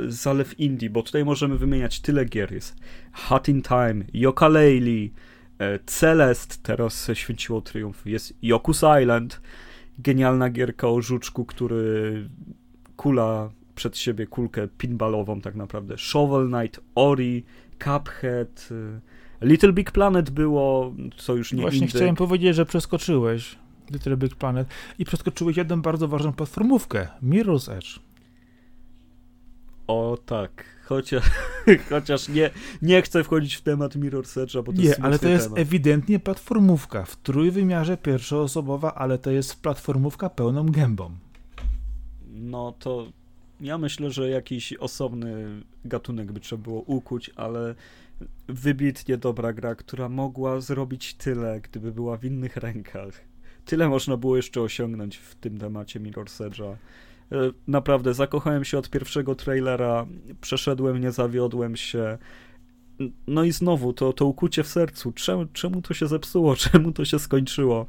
Zalew Indii, bo tutaj możemy wymieniać tyle gier, jest Hot in Time, Yooka-Laylee, Celest, teraz święciło triumf, jest Yoku's Island, genialna gierka o żuczku, który kula przed siebie kulkę pinballową tak naprawdę, Shovel Knight, Ori, Cuphead, e, Little Big Planet było, co już nie Właśnie indyk. chciałem powiedzieć, że przeskoczyłeś Little Big Planet i przeskoczyłeś jedną bardzo ważną platformówkę, Mirror's Edge. O tak, chociaż, chociaż nie, nie chcę wchodzić w temat Mirror's Edge, bo to nie, jest ale to jest temat. ewidentnie platformówka w trójwymiarze pierwszoosobowa, ale to jest platformówka pełną gębą. No to Ja myślę, że jakiś osobny gatunek by trzeba było ukuć, ale wybitnie dobra gra, która mogła zrobić tyle, gdyby była w innych rękach. Tyle można było jeszcze osiągnąć w tym temacie Mirror's Edge'a. E, naprawdę, zakochałem się od pierwszego trailera, przeszedłem, nie zawiodłem się. No i znowu, to, to ukucie w sercu. Czemu, czemu to się zepsuło? Czemu to się skończyło?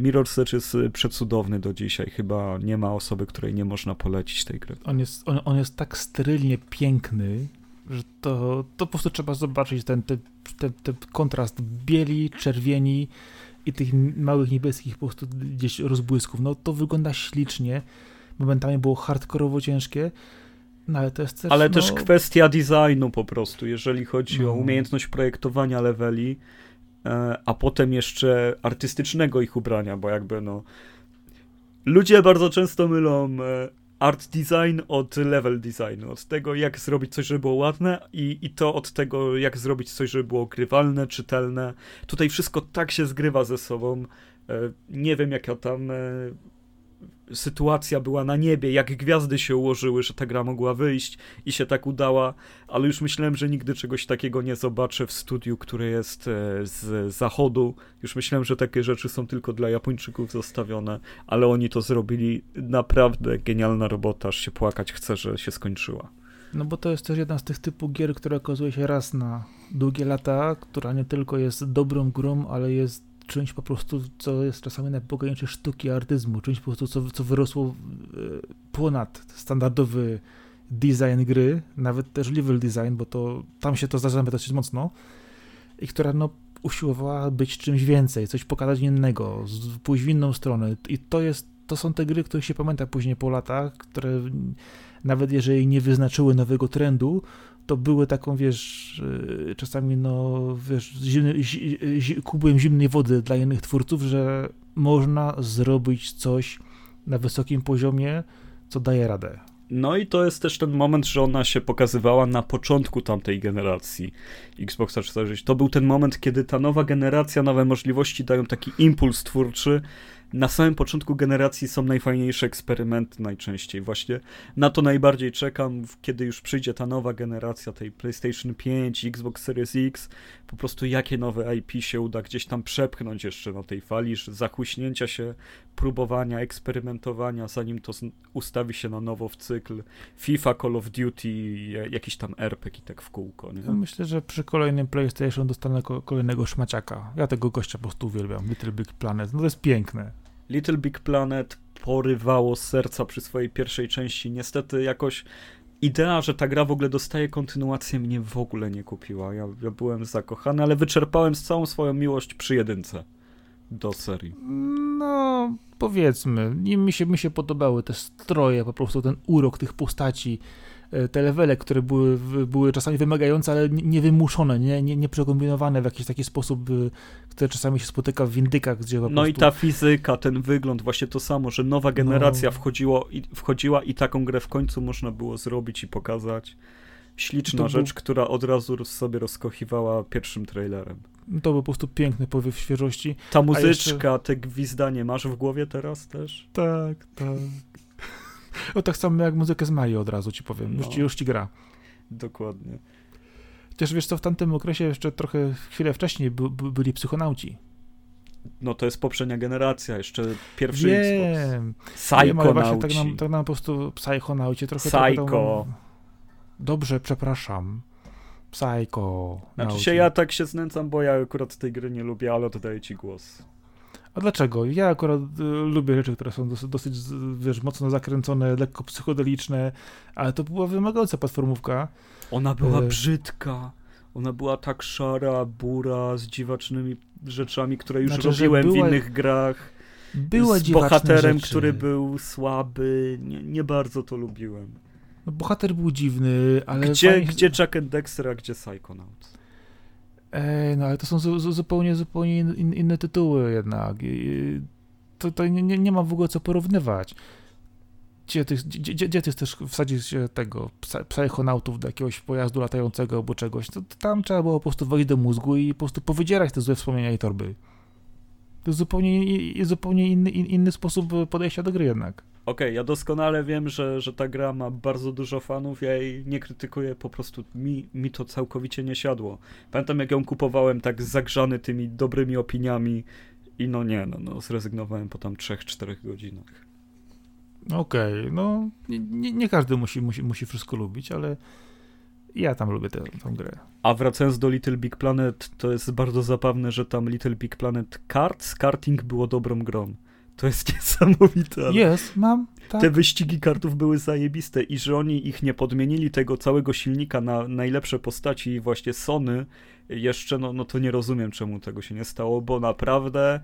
Mirror's Edge jest y, przecudowny do dzisiaj. Chyba nie ma osoby, której nie można polecić tej gry. On jest, on, on jest tak sterylnie piękny, że to, to po prostu trzeba zobaczyć ten, ten, ten, ten kontrast bieli, czerwieni i tych małych niebieskich po prostu gdzieś rozbłysków. No to wygląda ślicznie. Momentami było hardkorowo ciężkie, no ale to jest też, Ale no... też kwestia designu po prostu, jeżeli chodzi No. o umiejętność projektowania leveli, e, a potem jeszcze artystycznego ich ubrania, bo jakby no... Ludzie bardzo często mylą e, art design od level designu, od tego jak zrobić coś, żeby było ładne i, i to od tego jak zrobić coś, żeby było grywalne, czytelne. Tutaj wszystko tak się zgrywa ze sobą. E, nie wiem jaka tam e, sytuacja była na niebie, jak gwiazdy się ułożyły, że ta gra mogła wyjść i się tak udała, ale już myślałem, że nigdy czegoś takiego nie zobaczę w studiu, które jest e, z zachodu. Już myślałem, że takie rzeczy są tylko dla Japończyków zostawione, ale oni to zrobili. Naprawdę genialna robota, aż się płakać chce, że się skończyła. No bo to jest też jedna z tych typów gier, która okazuje się raz na długie lata, która nie tylko jest dobrą grą, ale jest czymś po prostu, co jest czasami na pograniczy sztuki artyzmu, czymś po prostu, co, co wyrosło e, ponad standardowy design gry, nawet też level design, bo to tam się to zdarza dosyć mocno. I która no usiłowała być czymś więcej, coś pokazać innego, pójść w inną stronę. I to jest, to są te gry, których się pamięta później po latach, które nawet jeżeli nie wyznaczyły nowego trendu, to były taką, wiesz, yy, czasami, no, wiesz, zimny, zi, zi, kubłem zimnej wody dla innych twórców, że można zrobić coś na wysokim poziomie, co daje radę. No i to jest też ten moment, że ona się pokazywała na początku tamtej generacji Xboxa 360. To był ten moment, kiedy ta nowa generacja, nowe możliwości dają taki impuls twórczy. Na samym początku generacji są najfajniejsze eksperymenty najczęściej. Właśnie na to najbardziej czekam, kiedy już przyjdzie ta nowa generacja tej PlayStation 5, Xbox Series X. Po prostu jakie nowe IP się uda gdzieś tam przepchnąć jeszcze na tej fali, że zachłyśnięcia się, próbowania, eksperymentowania, zanim to ustawi się na nowo w cykl FIFA, Call of Duty, jakiś tam RPG i tak w kółko, nie? Myślę, że przy kolejnym PlayStation dostanę ko- kolejnego szmaciaka. Ja tego gościa po prostu uwielbiam, Little Big Planet. No to jest piękne. Little Big Planet porywało serca przy swojej pierwszej części. Niestety jakoś idea, że ta gra w ogóle dostaje kontynuację mnie w ogóle nie kupiła. Ja, ja byłem zakochany, ale wyczerpałem całą swoją miłość przy jedynce do serii. No, powiedzmy, mi się, mi się podobały te stroje, po prostu ten urok tych postaci, te levele, które były, były czasami wymagające, ale nie- niewymuszone, nie, nie, nie przekombinowane w jakiś taki sposób, y, które czasami się spotyka w windykach, gdzie No i prostu... ta fizyka, ten wygląd, właśnie to samo, że nowa generacja No. wchodziło i, wchodziła i taką grę w końcu można było zrobić i pokazać. Śliczna To był- rzecz, która od razu sobie rozkochiwała pierwszym trailerem. To był po prostu piękny powiew świeżości. Ta jeszcze- muzyczka, te gwizdanie masz w głowie teraz też? Tak, tak. O tak samo jak muzykę z Mario od razu ci powiem, już, No. ci, już ci gra. Dokładnie. Chociaż wiesz co, w tamtym okresie jeszcze trochę, chwilę wcześniej by, by, byli psychonauci. No to jest poprzednia generacja, jeszcze pierwszy Xbox. Wiem, wiem, ale właśnie tak nam, tak nam po prostu psychonauci trochę... trochę Psycho. tam- Dobrze, przepraszam. Psycho. Znaczy się ja tak się znęcam, bo ja akurat tej gry nie lubię, ale oddaję ci głos. A dlaczego? Ja akurat y, lubię rzeczy, które są dosyć, dosyć, wiesz, mocno zakręcone, lekko psychodeliczne, ale to była wymagająca platformówka. Ona była E. brzydka. Ona była tak szara, bura, z dziwacznymi rzeczami, które już Znaczy, robiłem była- w innych grach. Była z bohaterem, rzeczy. który był słaby. Nie, nie bardzo to lubiłem. No, bohater był dziwny, ale... Gdzie, fajnie- gdzie Jack and Dexter, a gdzie Psychonauts? No ale to są zu, zu, zupełnie, zupełnie in, in, inne tytuły jednak. I, to to nie, nie, ma w ogóle co porównywać. Gdzie ty, gdzie, gdzie, gdzie ty chcesz wsadzić tego psychonautów do jakiegoś pojazdu latającego albo czegoś? To, to tam trzeba było po prostu wejść do mózgu i po prostu powydzierać te złe wspomnienia i torby. To zupełnie, zupełnie inny, in, inny sposób podejścia do gry jednak. Okay, ja doskonale wiem, że, że ta gra ma bardzo dużo fanów, ja jej nie krytykuję, po prostu mi, mi to całkowicie nie siadło. Pamiętam, jak ją kupowałem tak zagrzany tymi dobrymi opiniami i no nie, no, no zrezygnowałem po tam 3-4 godzinach. Okej, okay, no nie, nie, każdy musi, musi, musi wszystko lubić, ale ja tam lubię tę, tę grę. A wracając do Little Big Planet, to jest bardzo zabawne, że tam Little Big Planet Karts, karting było dobrą grą. To jest niesamowite. Jest, mam. Tak. Te wyścigi kartów były zajebiste i że oni ich nie podmienili tego całego silnika na najlepsze postaci właśnie Sony jeszcze, no, no to nie rozumiem czemu tego się nie stało, bo naprawdę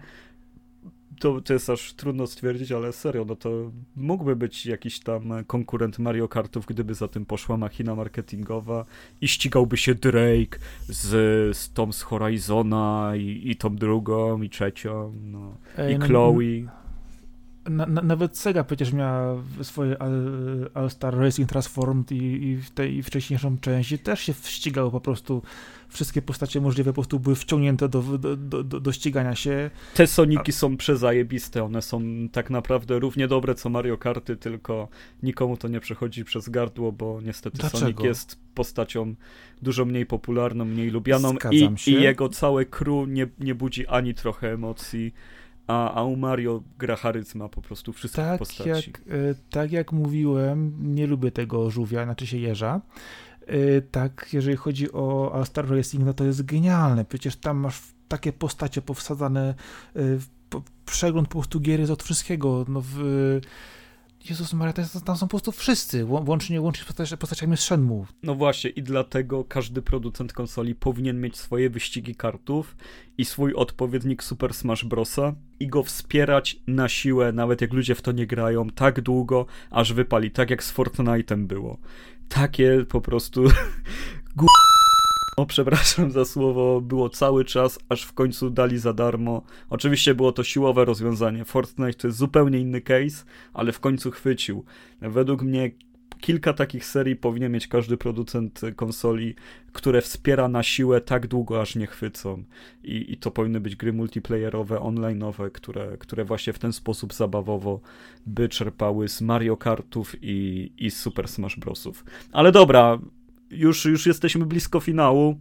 to, to jest aż trudno stwierdzić, ale serio, no to mógłby być jakiś tam konkurent Mario Kartów, gdyby za tym poszła machina marketingowa i ścigałby się Drake z, z tą z Horizona i, i tą drugą i trzecią, no. Ej, i no, Chloe. Na, na, nawet Sega przecież miała swoje All, Star Racing Transformed i, i w tej wcześniejszą części też się ścigało po prostu wszystkie postacie możliwe po prostu były wciągnięte do, do, do, do ścigania się. Te Soniki A... są przezajebiste, one są tak naprawdę równie dobre co Mario Karty, tylko nikomu to nie przechodzi przez gardło, bo niestety Dlaczego? Sonic jest postacią dużo mniej popularną, mniej lubianą i, i, jego całe crew nie, nie budzi ani trochę emocji a, a u Mario gra charyzma po prostu wszystkich tak postaci. Jak, e, tak jak mówiłem, nie lubię tego żółwia, znaczy się jeża. E, tak, jeżeli chodzi o Star Racing, no to jest genialne. Przecież tam masz takie postacie powsadzane, e, przegląd po prostu gier jest od wszystkiego. No w, Jezus Maria, tam są po prostu wszyscy, łącznie, łącznie z postaciami z Shenmue. No właśnie i dlatego każdy producent konsoli powinien mieć swoje wyścigi kartów i swój odpowiednik Super Smash Brosa i go wspierać na siłę, nawet jak ludzie w to nie grają, tak długo, aż wypali, tak jak z Fortnite'em było. Takie po prostu o, przepraszam za słowo, było cały czas, aż w końcu dali za darmo. Oczywiście było to siłowe rozwiązanie. Fortnite to jest zupełnie inny case, ale w końcu chwycił. Według mnie kilka takich serii powinien mieć każdy producent konsoli, które wspiera na siłę tak długo, aż nie chwycą. I, i to powinny być gry multiplayerowe, online'owe, które, które właśnie w ten sposób zabawowo by czerpały z Mario Kartów i, i Super Smash Brosów. Ale dobra, już, już jesteśmy blisko finału.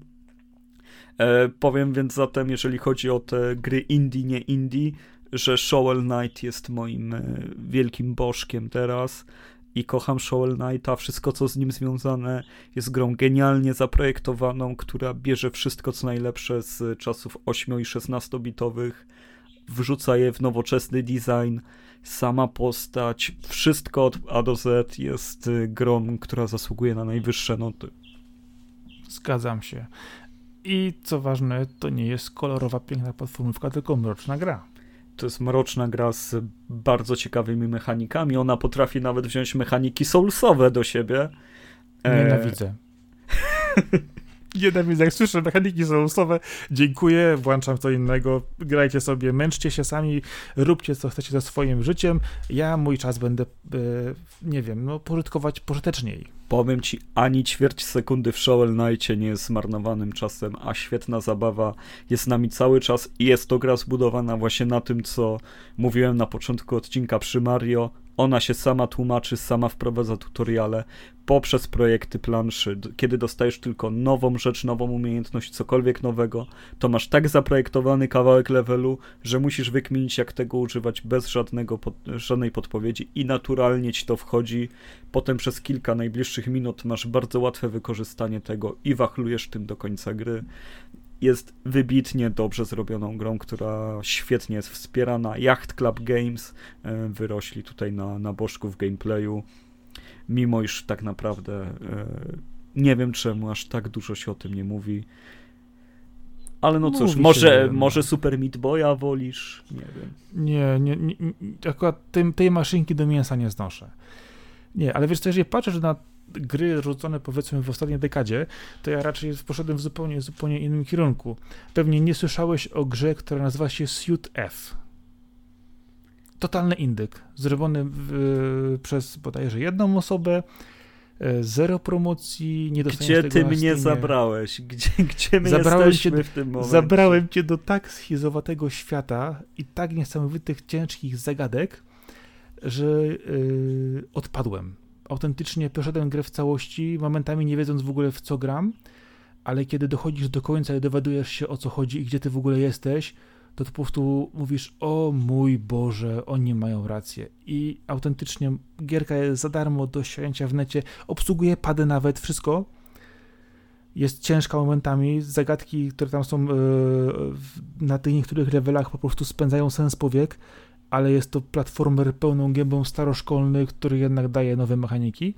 E, powiem więc zatem, jeżeli chodzi o te gry indie, nie indie, że Shovel Knight jest moim e, wielkim bożkiem teraz i kocham Shovel Knighta. Wszystko, co z nim związane, jest grą genialnie zaprojektowaną, która bierze wszystko, co najlepsze z czasów 8 i 16-bitowych, wrzuca je w nowoczesny design. Sama postać, wszystko od A do Z jest e, grą, która zasługuje na najwyższe noty. Zgadzam się. I co ważne, to nie jest kolorowa, piękna platformówka, tylko mroczna gra. To jest mroczna gra z bardzo ciekawymi mechanikami. Ona potrafi nawet wziąć mechaniki soulsowe do siebie. E, Nienawidzę. Nienawidzę, jak słyszę mechaniki soulsowe, dziękuję, włączam co innego, grajcie sobie, męczcie się sami, róbcie co chcecie ze swoim życiem, ja mój czas będę, e, nie wiem, no, pożytkować pożyteczniej. Powiem ci, ani ćwierć sekundy w Shovel Knightie nie jest zmarnowanym czasem, a świetna zabawa jest nami cały czas i jest to gra zbudowana właśnie na tym, co mówiłem na początku odcinka przy Mario, ona się sama tłumaczy, sama wprowadza tutoriale poprzez projekty planszy. Kiedy dostajesz tylko nową rzecz, nową umiejętność, cokolwiek nowego, to masz tak zaprojektowany kawałek levelu, że musisz wykminić, jak tego używać bez żadnego pod, żadnej podpowiedzi i naturalnie ci to wchodzi. Potem przez kilka najbliższych minut masz bardzo łatwe wykorzystanie tego i wachlujesz tym do końca gry jest wybitnie dobrze zrobioną grą, która świetnie jest wspierana. Yacht Club Games e, wyrośli tutaj na, na bożku w gameplayu, mimo iż tak naprawdę e, nie wiem czemu aż tak dużo się o tym nie mówi. Ale no cóż, może, może Super Meat Boya wolisz? Nie wiem. Nie, nie, nie, akurat tej, tej maszynki do mięsa nie znoszę. Nie, ale wiesz co, jeżeli patrzysz na gry rzucone powiedzmy w ostatniej dekadzie, to ja raczej poszedłem w zupełnie, zupełnie innym kierunku. Pewnie nie słyszałeś o grze, która nazywa się Suit F. Totalny indyk, zrobiony w, przez bodajże jedną osobę, e, zero promocji, nie dostaniesz Gdzie ty mnie zabrałeś? Gdzie, gdzie my Zabrałem cię, w tym momencie? Zabrałem cię do tak schizowatego świata i tak niesamowitych, ciężkich zagadek, że yy, odpadłem. Autentycznie przeszedłem grę w całości, momentami nie wiedząc w ogóle w co gram, ale kiedy dochodzisz do końca i dowiadujesz się o co chodzi i gdzie ty w ogóle jesteś, to, po prostu mówisz, o mój Boże, oni mają rację. I autentycznie gierka jest za darmo do ściągnięcia w necie, obsługuje pady nawet, wszystko. Jest ciężka momentami, zagadki, które tam są yy, na tych niektórych levelach po prostu spędzają sens powiek, ale jest to platformer pełną gębą staroszkolny, który jednak daje nowe mechaniki.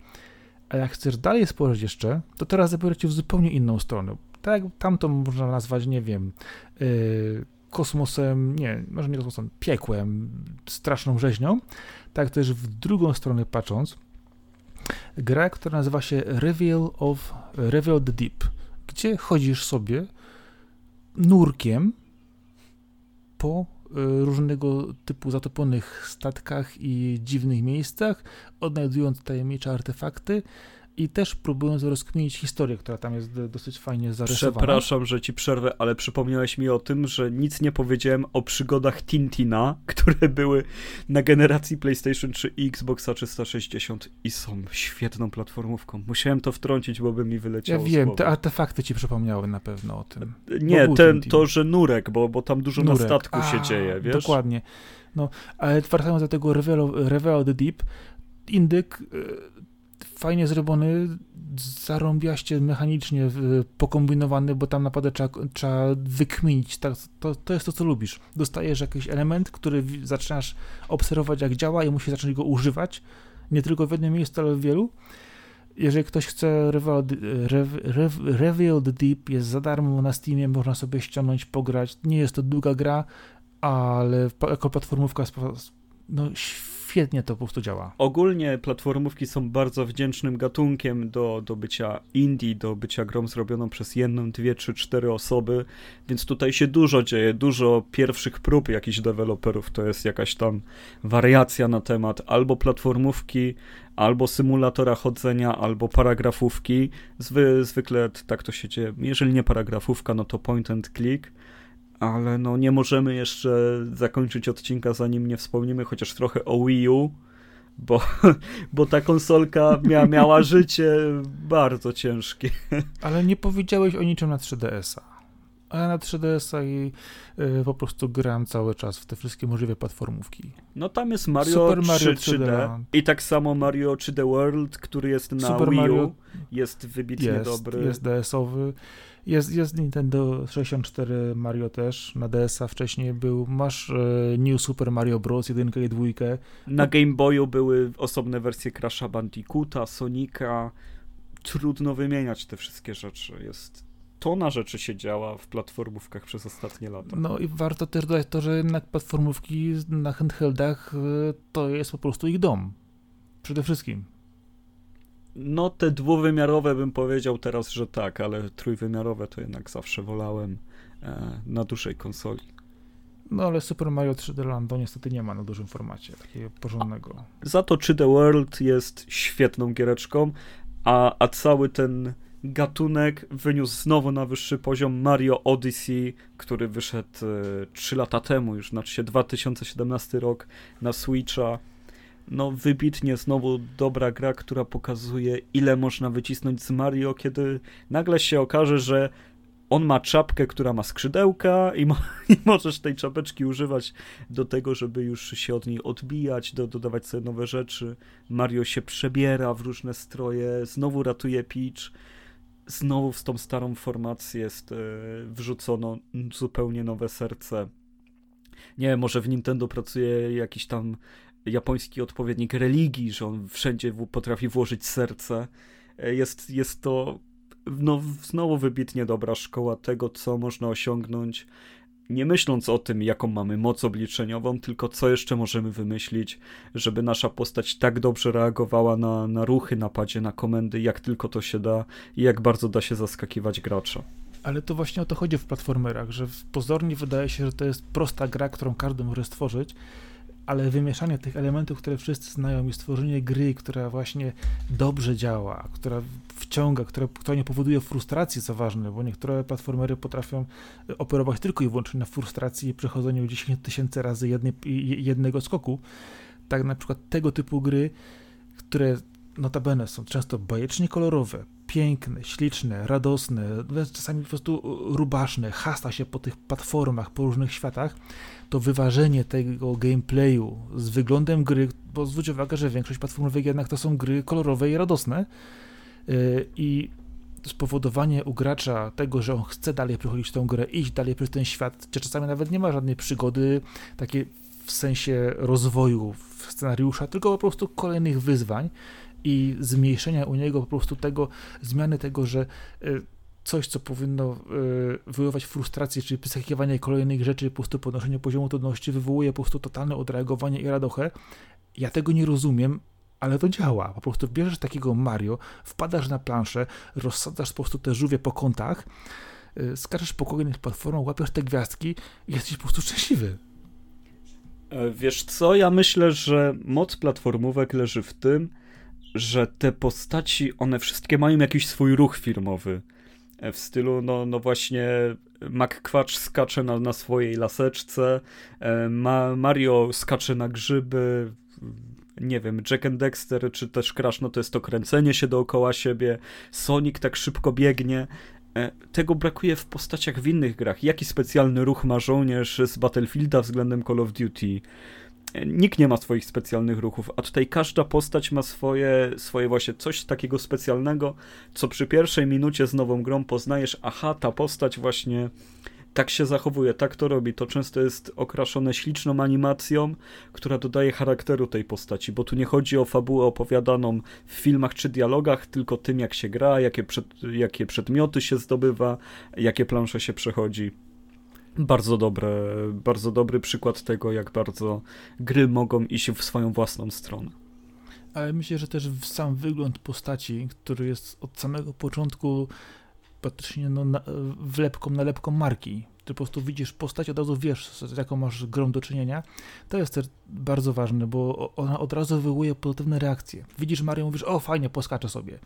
A jak chcesz dalej spojrzeć jeszcze, to teraz zabiorę cię w zupełnie inną stronę. Tak jak tamto można nazwać, nie wiem, yy, kosmosem, nie, może nie kosmosem, piekłem, straszną rzeźnią, tak też w drugą stronę patrząc, gra, która nazywa się Reveal of Reveal the Deep, gdzie chodzisz sobie nurkiem po różnego typu zatopionych statkach i dziwnych miejscach, odnajdując tajemnicze artefakty, i też próbując rozkminić historię, która tam jest dosyć fajnie zarysowana. Przepraszam, że ci przerwę, ale przypomniałeś mi o tym, że nic nie powiedziałem o przygodach Tintina, które były na generacji PlayStation 3 i Xboxa 360 i są świetną platformówką. Musiałem to wtrącić, bo by mi wyleciało Ja wiem, te artefakty ci przypomniały na pewno o tym. Nie, ten, to, że nurek, bo, bo tam dużo nurek. na statku A, się dzieje, wiesz? Dokładnie. No, ale wracając do tego Reveal, Reveal the Deep, Indyk y, fajnie zrobiony, zarąbiaście mechanicznie pokombinowany, bo tam naprawdę trzeba, trzeba wykminić. Tak, to, to jest to, co lubisz. Dostajesz jakiś element, który zaczynasz obserwować, jak działa i musisz zacząć go używać. Nie tylko w jednym miejscu, ale w wielu. Jeżeli ktoś chce Reveal, Reveal the Deep, jest za darmo na Steamie, można sobie ściągnąć, pograć. Nie jest to długa gra, ale jako platformówka no, świetnie to po prostu działa. Ogólnie platformówki są bardzo wdzięcznym gatunkiem do, do bycia indie, do bycia grą zrobioną przez jedną, dwie, trzy, cztery osoby, więc tutaj się dużo dzieje, dużo pierwszych prób jakichś deweloperów, to jest jakaś tam wariacja na temat albo platformówki, albo symulatora chodzenia, albo paragrafówki. Zwy, zwykle tak to się dzieje. Jeżeli nie paragrafówka, no to point and click ale no nie możemy jeszcze zakończyć odcinka, zanim nie wspomnimy chociaż trochę o Wii U, bo, bo ta konsolka mia, miała życie bardzo ciężkie. Ale nie powiedziałeś o niczym na 3DS-a. A ja na 3DS-a i y, po prostu gram cały czas w te wszystkie możliwe platformówki. No tam jest Mario, Super Mario 3, 3D, 3D i tak samo Mario 3D World, który jest na Super Wii U, Mario jest wybitnie jest, dobry. Jest DS-owy. Jest, jest Nintendo 64 Mario też, na DS-a wcześniej był. Masz e, New Super Mario Bros. 1 i 2. Na Game Boyu były osobne wersje Crash'a Bandicoota, Sonika. Trudno wymieniać te wszystkie rzeczy. Jest tona rzeczy się działa w platformówkach przez ostatnie lata. No i warto też dodać to, że jednak platformówki na handheldach e, to jest po prostu ich dom. Przede wszystkim. No, te dwuwymiarowe bym powiedział teraz, że tak, ale trójwymiarowe to jednak zawsze wolałem e, na dużej konsoli. No, ale Super Mario 3D Lando niestety nie ma na dużym formacie takiego porządnego. A, za to 3D World jest świetną giereczką, a, a cały ten gatunek wyniósł znowu na wyższy poziom Mario Odyssey, który wyszedł e, 3 lata temu, już znaczy się 2017 rok na Switcha no wybitnie znowu dobra gra, która pokazuje ile można wycisnąć z Mario, kiedy nagle się okaże, że on ma czapkę, która ma skrzydełka i, mo i, możesz tej czapeczki używać do tego, żeby już się od niej odbijać, do, dodawać sobie nowe rzeczy. Mario się przebiera w różne stroje, znowu ratuje Peach. Znowu w tą starą formację jest e, wrzucono zupełnie nowe serce. Nie, może w Nintendo pracuje jakiś tam japoński odpowiednik religii, że on wszędzie potrafi włożyć serce. E, jest, jest to no, znowu wybitnie dobra szkoła tego, co można osiągnąć, nie myśląc o tym, jaką mamy moc obliczeniową, tylko co jeszcze możemy wymyślić, żeby nasza postać tak dobrze reagowała na, na ruchy, napadzie, na komendy, jak tylko to się da i jak bardzo da się zaskakiwać gracza. Ale to właśnie o to chodzi w platformerach, że pozornie wydaje się, że to jest prosta gra, którą każdy może stworzyć, ale wymieszanie tych elementów, które wszyscy znają i stworzenie gry, która właśnie dobrze działa, która wciąga, która, która nie powoduje frustracji, co ważne, bo niektóre platformery potrafią operować tylko i wyłącznie na frustracji i przechodzeniu 10 tysięcy razy jednego skoku, tak na przykład tego typu gry, które notabene są często bajecznie kolorowe, piękne, śliczne, radosne, czasami po prostu rubaszne, hasta się po tych platformach, po różnych światach, to wyważenie tego gameplayu z wyglądem gry, bo zwróć uwagę, że większość platformowych jednak to są gry kolorowe i radosne yy, i spowodowanie u gracza tego, że on chce dalej przechodzić tą grę, iść dalej przez ten świat, czy czasami nawet nie ma żadnej przygody takiej w sensie rozwoju scenariusza, tylko po prostu kolejnych wyzwań i zmniejszenia u niego po prostu tego, zmiany tego, że y, coś, co powinno y, wywoływać frustrację, czyli przeskakiwanie kolejnych rzeczy, po prostu podnoszenie poziomu trudności, wywołuje po prostu totalne odreagowanie i radochę. Ja tego nie rozumiem, ale to działa. Po prostu bierzesz takiego Mario, wpadasz na planszę, rozsadzasz po prostu te żółwie po kątach, y, skaczesz po kolejnych platformach, łapiesz te gwiazdki i jesteś po prostu szczęśliwy. E, wiesz co, ja myślę, że moc platformówek leży w tym, że te postaci, one wszystkie mają jakiś swój ruch filmowy. E, w stylu, no, no właśnie, McQuatch skacze na, na swojej laseczce, e, Ma, Mario skacze na grzyby, nie wiem, Jack and Dexter czy też Crash, no to jest to kręcenie się dookoła siebie, Sonic tak szybko biegnie. E, tego brakuje w postaciach w innych grach. Jaki specjalny ruch ma żołnierz z Battlefielda względem Call of Duty? Nikt nie ma swoich specjalnych ruchów, a tutaj każda postać ma swoje, swoje właśnie coś takiego specjalnego, co przy pierwszej minucie z nową grą poznajesz, aha, ta postać właśnie tak się zachowuje, tak to robi. To często jest okraszone śliczną animacją, która dodaje charakteru tej postaci, bo tu nie chodzi o fabułę opowiadaną w filmach czy dialogach, tylko tym, jak się gra, jakie, przed, jakie przedmioty się zdobywa, jakie plansze się przechodzi bardzo dobre, bardzo dobry przykład tego, jak bardzo gry mogą iść w swoją własną stronę. Ale myślę, że też sam wygląd postaci, który jest od samego początku praktycznie no, na, wlepką, nalepką marki. Ty po prostu widzisz postać, od razu wiesz, z jaką masz grą do czynienia. To jest też bardzo ważne, bo ona od razu wywołuje pozytywne reakcje. Widzisz Mario, mówisz, o fajnie, poskaczę sobie.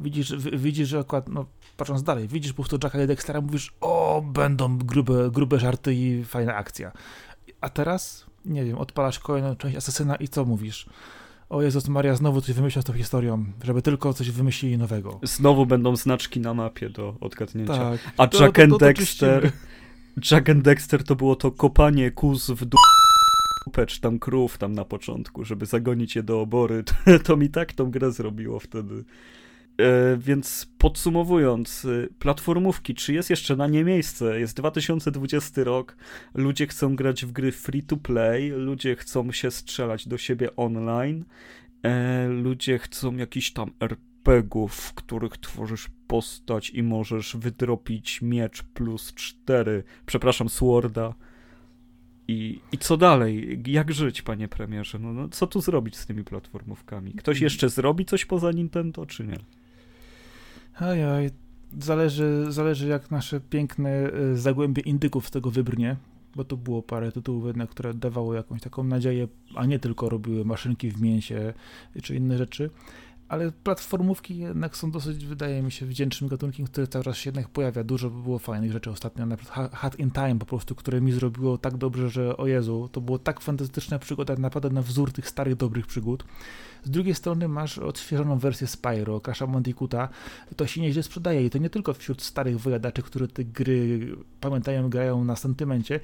Widzisz, widzisz że akurat, no patrząc dalej, widzisz po prostu Jacka Dextera, mówisz, o będą grube, grube żarty i fajna akcja. A teraz, nie wiem, odpalasz kolejną część Asesyna i co mówisz? o Jezus Maria, znowu coś wymyślał z tą historią, żeby tylko coś wymyślili nowego. Znowu będą znaczki na mapie do odgadnięcia. Tak. A to, Jack to, to, and Dexter... Jack and Dexter to było to kopanie kóz w dół czy tam krów tam na początku, żeby zagonić je do obory. To, to mi tak tą grę zrobiło wtedy. E, więc podsumowując, y, platformówki, czy jest jeszcze na nie miejsce? Jest 2020 rok, ludzie chcą grać w gry free to play, ludzie chcą się strzelać do siebie online, e, ludzie chcą jakiś tam RPGów, w których tworzysz postać i możesz wydropić miecz plus 4, przepraszam, Sworda. I, I co dalej? Jak żyć, panie premierze? No, no, co tu zrobić z tymi platformówkami? Ktoś jeszcze zrobi coś poza Nintendo, czy nie? Ojoj, zależy, zależy jak nasze piękne y, zagłębie indyków z tego wybrnie, bo to było parę tytułów jednak, które dawały jakąś taką nadzieję, a nie tylko robiły maszynki w mięsie czy inne rzeczy. Ale platformówki jednak są dosyć, wydaje mi się, wdzięcznym gatunkiem, który cały czas się jednak pojawia. Dużo było fajnych rzeczy ostatnio, na przykład Hat in Time po prostu, które mi zrobiło tak dobrze, że o Jezu, to było tak fantastyczna przygoda, naprawdę na wzór tych starych, dobrych przygód. Z drugiej strony masz odświeżoną wersję Spyro, Crash'a Bandicoota, to się nieźle sprzedaje i to nie tylko wśród starych wyjadaczy, które te gry pamiętają, grają na sentymencie,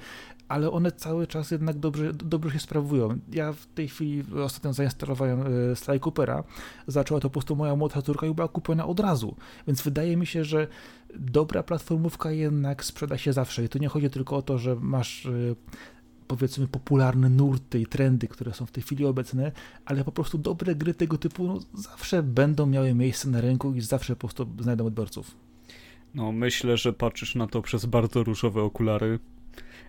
ale one cały czas jednak dobrze, dobrze się sprawują. Ja w tej chwili ostatnio zainstalowałem e, Sly Coopera, zaczęła to po prostu moja młoda córka i była kupiona od razu, więc wydaje mi się, że dobra platformówka jednak sprzeda się zawsze. I tu nie chodzi tylko o to, że masz e, powiedzmy popularne nurty i trendy, które są w tej chwili obecne, ale po prostu dobre gry tego typu no, zawsze będą miały miejsce na rynku i zawsze po prostu znajdą odbiorców. No, myślę, że patrzysz na to przez bardzo różowe okulary,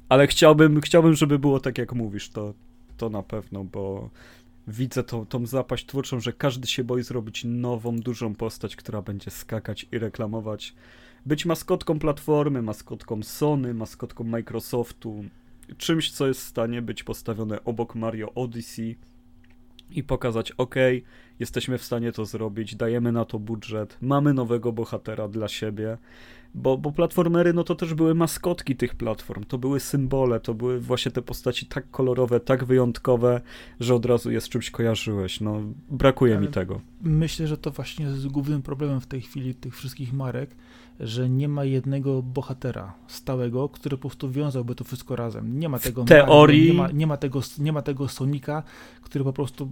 ale chciałbym, chciałbym żeby było tak, jak mówisz, to, to na pewno, bo widzę tą, tą zapaść twórczą, że każdy się boi zrobić nową, dużą postać, która będzie skakać i reklamować. Być maskotką platformy, maskotką Sony, maskotką Microsoftu, czymś, co jest w stanie być postawione obok Mario Odyssey i pokazać, ok, jesteśmy w stanie to zrobić, dajemy na to budżet, mamy nowego bohatera dla siebie. Bo, bo platformery, no to też były maskotki tych platform, to były symbole, to były właśnie te postaci tak kolorowe, tak wyjątkowe, że od razu je z czymś kojarzyłeś. No, brakuje Ale mi tego. Myślę, że to właśnie jest głównym problemem w tej chwili tych wszystkich marek, że nie ma jednego bohatera stałego, który po prostu wiązałby to wszystko razem. Nie ma tego w teorii nie ma, nie ma tego nie ma tego Sonika, który po prostu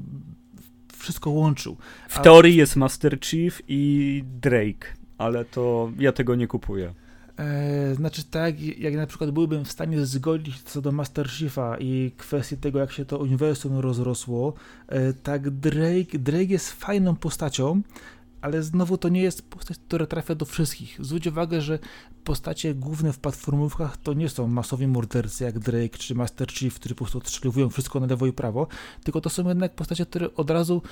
wszystko łączył. W A... teorii jest Master Chief i Drake, ale to ja tego nie kupuję. E, znaczy tak, jak na przykład byłbym w stanie zgodzić co do Master Chiefa i kwestii tego, jak się to uniwersum rozrosło, e, tak Drake, Drake jest fajną postacią, ale znowu to nie jest postać, która trafia do wszystkich. Zwróć uwagę, że postacie główne w platformówkach to nie są masowi mordercy jak Drake czy Master Chief, którzy po prostu odstrzeliwują wszystko na lewo i prawo, tylko to są jednak postacie, które od razu,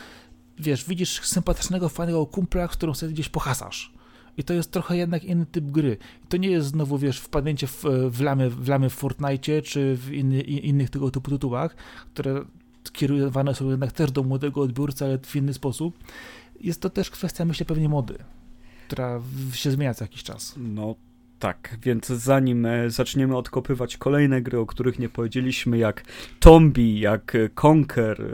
wiesz, widzisz sympatycznego, fajnego kumpla, z którym sobie gdzieś pohasasz. I to jest trochę jednak inny typ gry. I to nie jest znowu, wiesz, wpadnięcie w, w, lamy, w lamy w Fortnite czy w inny, innych tego typu tytułach, które kierowane są jednak też do młodego odbiorcy, ale w inny sposób jest to też kwestia, myślę, pewnie mody, która się zmienia co jakiś czas. No tak, więc zanim e, zaczniemy odkopywać kolejne gry, o których nie powiedzieliśmy, jak Tombi, jak Conquer, e,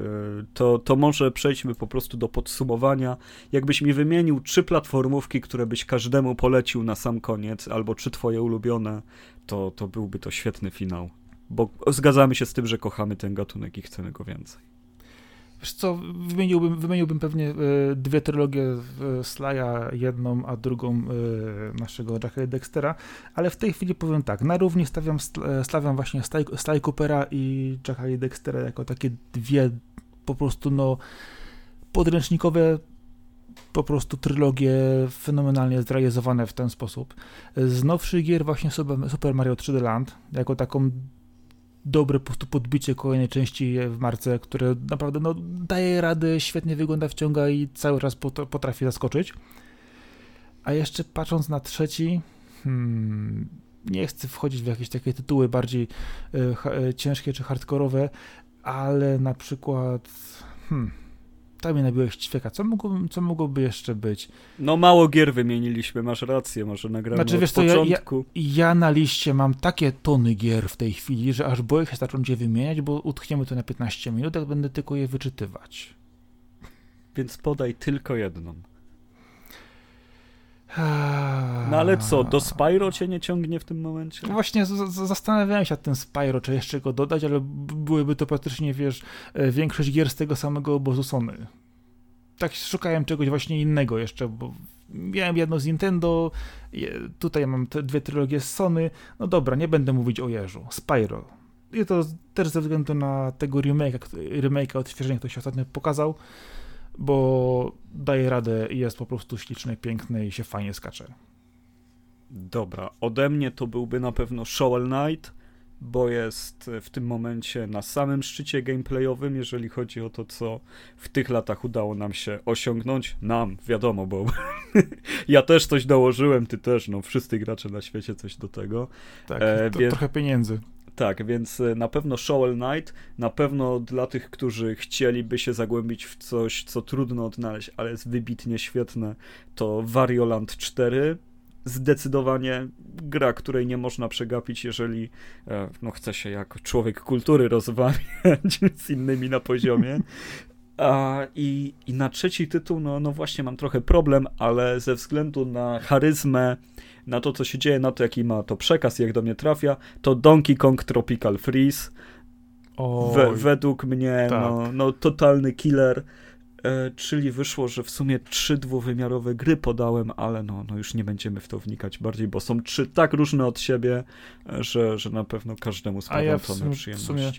to, to może przejdźmy po prostu do podsumowania. Jakbyś mi wymienił trzy platformówki, które byś każdemu polecił na sam koniec, albo trzy twoje ulubione, to, to byłby to świetny finał. Bo zgadzamy się z tym, że kochamy ten gatunek i chcemy go więcej. Wiesz co, wymieniłbym, wymieniłbym pewnie y, dwie trylogie y, Slaja, jedną, a drugą y, naszego Jacka Dextera, ale w tej chwili powiem tak, na równi stawiam, stawiam właśnie Sly, Sly Coopera i Jacka Dextera jako takie dwie po prostu no podręcznikowe po prostu trylogie fenomenalnie zrealizowane w ten sposób. Z nowszych gier właśnie Super Mario 3D Land, jako taką dobre po prostu podbicie kolejnej części w marce, które naprawdę no, daje rady, świetnie wygląda, wciąga i cały czas potrafi zaskoczyć. A jeszcze patrząc na trzeci, hmm, nie chcę wchodzić w jakieś takie tytuły bardziej y, ciężkie czy hardkorowe, ale na przykład hmm, tak mnie nabiłeś ćwieka. Co, mogło, co mogłoby jeszcze być? No mało gier wymieniliśmy, masz rację, może nagramy znaczy, wiesz, od początku. Ja, ja, ja, na liście mam takie tony gier w tej chwili, że aż boję się zacząć je wymieniać, bo utkniemy to na 15 minut, jak będę tylko je wyczytywać. Więc podaj tylko jedną. No ale co, do Spyro cię nie ciągnie w tym momencie? Właśnie zastanawiałem się nad tym Spyro, czy jeszcze go dodać, ale byłyby to praktycznie, wiesz, e, większość gier z tego samego obozu Sony. Tak szukałem czegoś właśnie innego jeszcze, bo miałem jedno z Nintendo, tutaj mam te dwie trylogie z Sony. No dobra, nie będę mówić o Jeżu. Spyro. I to też ze względu na tego remake'a, remake'a odświeżenia, który się ostatnio pokazał bo daje radę i jest po prostu śliczny, piękny i się fajnie skacze. Dobra, ode mnie to byłby na pewno Shovel Knight, bo jest w tym momencie na samym szczycie gameplayowym, jeżeli chodzi o to, co w tych latach udało nam się osiągnąć. Nam, wiadomo, bo ja też coś dołożyłem, ty też, no wszyscy gracze na świecie coś do tego. Tak, e, to, więc... trochę pieniędzy. Tak, więc e, na pewno Shovel Knight, na pewno dla tych, którzy chcieliby się zagłębić w coś, co trudno odnaleźć, ale jest wybitnie świetne, to Warioland 4. Zdecydowanie gra, której nie można przegapić, jeżeli e, no, chce się jak człowiek kultury rozmawiać z innymi na poziomie. A, i, I na trzeci tytuł, no, no właśnie mam trochę problem, ale ze względu na charyzmę, na to, co się dzieje, na to, jaki ma to przekaz, jak do mnie trafia, to Donkey Kong Tropical Freeze. We, według mnie, tak. no, no, totalny killer. E, czyli wyszło, że w sumie trzy dwuwymiarowe gry podałem, ale no, no już nie będziemy w to wnikać bardziej, bo są trzy tak różne od siebie, e, że, że na pewno każdemu sprawią ja to przyjemności. Sumie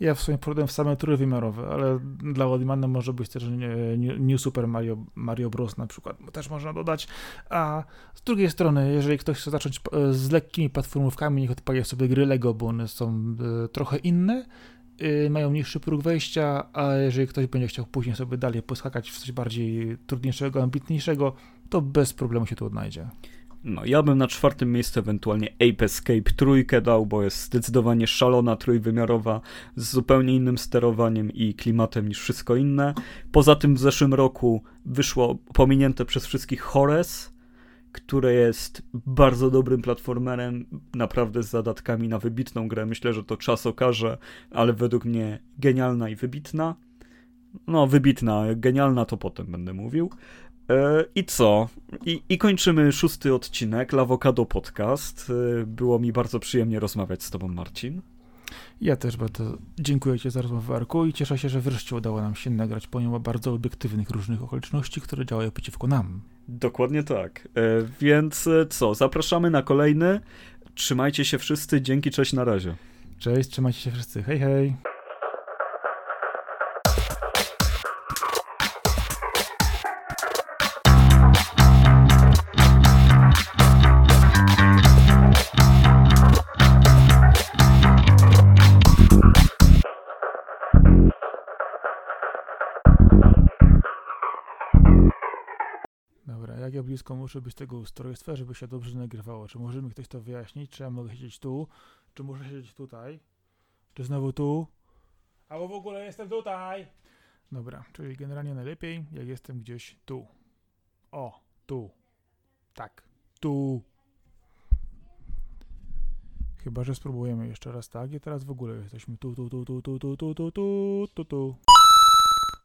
ja w sumie porównałem same trójwymiarowe, ale dla Oldmana może być też New Super Mario, Mario Bros. na przykład, też można dodać. A z drugiej strony, jeżeli ktoś chce zacząć e, z lekkimi platformówkami, niech odpali sobie gry Lego, bo one są e, trochę inne, e, mają niższy próg wejścia, a jeżeli ktoś będzie chciał później sobie dalej poskakać w coś bardziej trudniejszego, ambitniejszego, to bez problemu się tu odnajdzie. No, ja bym na czwartym miejscu ewentualnie Ape Escape trójkę dał, bo jest zdecydowanie szalona, trójwymiarowa, z zupełnie innym sterowaniem i klimatem niż wszystko inne. Poza tym w zeszłym roku wyszło pominięte przez wszystkich Hores które jest bardzo dobrym platformerem, naprawdę z zadatkami na wybitną grę. Myślę, że to czas okaże, ale według mnie genialna i wybitna. No, wybitna, genialna to potem będę mówił. E, I co? I, I kończymy szósty odcinek Lawokado Podcast. E, było mi bardzo przyjemnie rozmawiać z Tobą, Marcin. Ja też bardzo dziękuję Ci za rozmowę, Arku, i cieszę się, że wreszcie udało nam się nagrać pomimo bardzo obiektywnych różnych okoliczności, które działają przeciwko nam. Dokładnie tak. E, więc co? Zapraszamy na kolejny. Trzymajcie się wszyscy. Dzięki, cześć, na razie. Cześć, trzymajcie się wszyscy. Hej, hej. Jak ja blisko muszę być tego ustrojstwa, żeby się dobrze nagrywało? Czy może mi ktoś to wyjaśnić? Czy ja mogę siedzieć tu? Czy muszę siedzieć tutaj? Czy znowu tu? Albo w ogóle jestem tutaj? Dobra, czyli generalnie najlepiej, jak jestem gdzieś tu. O, tu. Tak, tu. Chyba, że spróbujemy jeszcze raz tak i teraz w ogóle jesteśmy tu, tu, tu, tu, tu, tu, tu, tu, tu, tu, tu.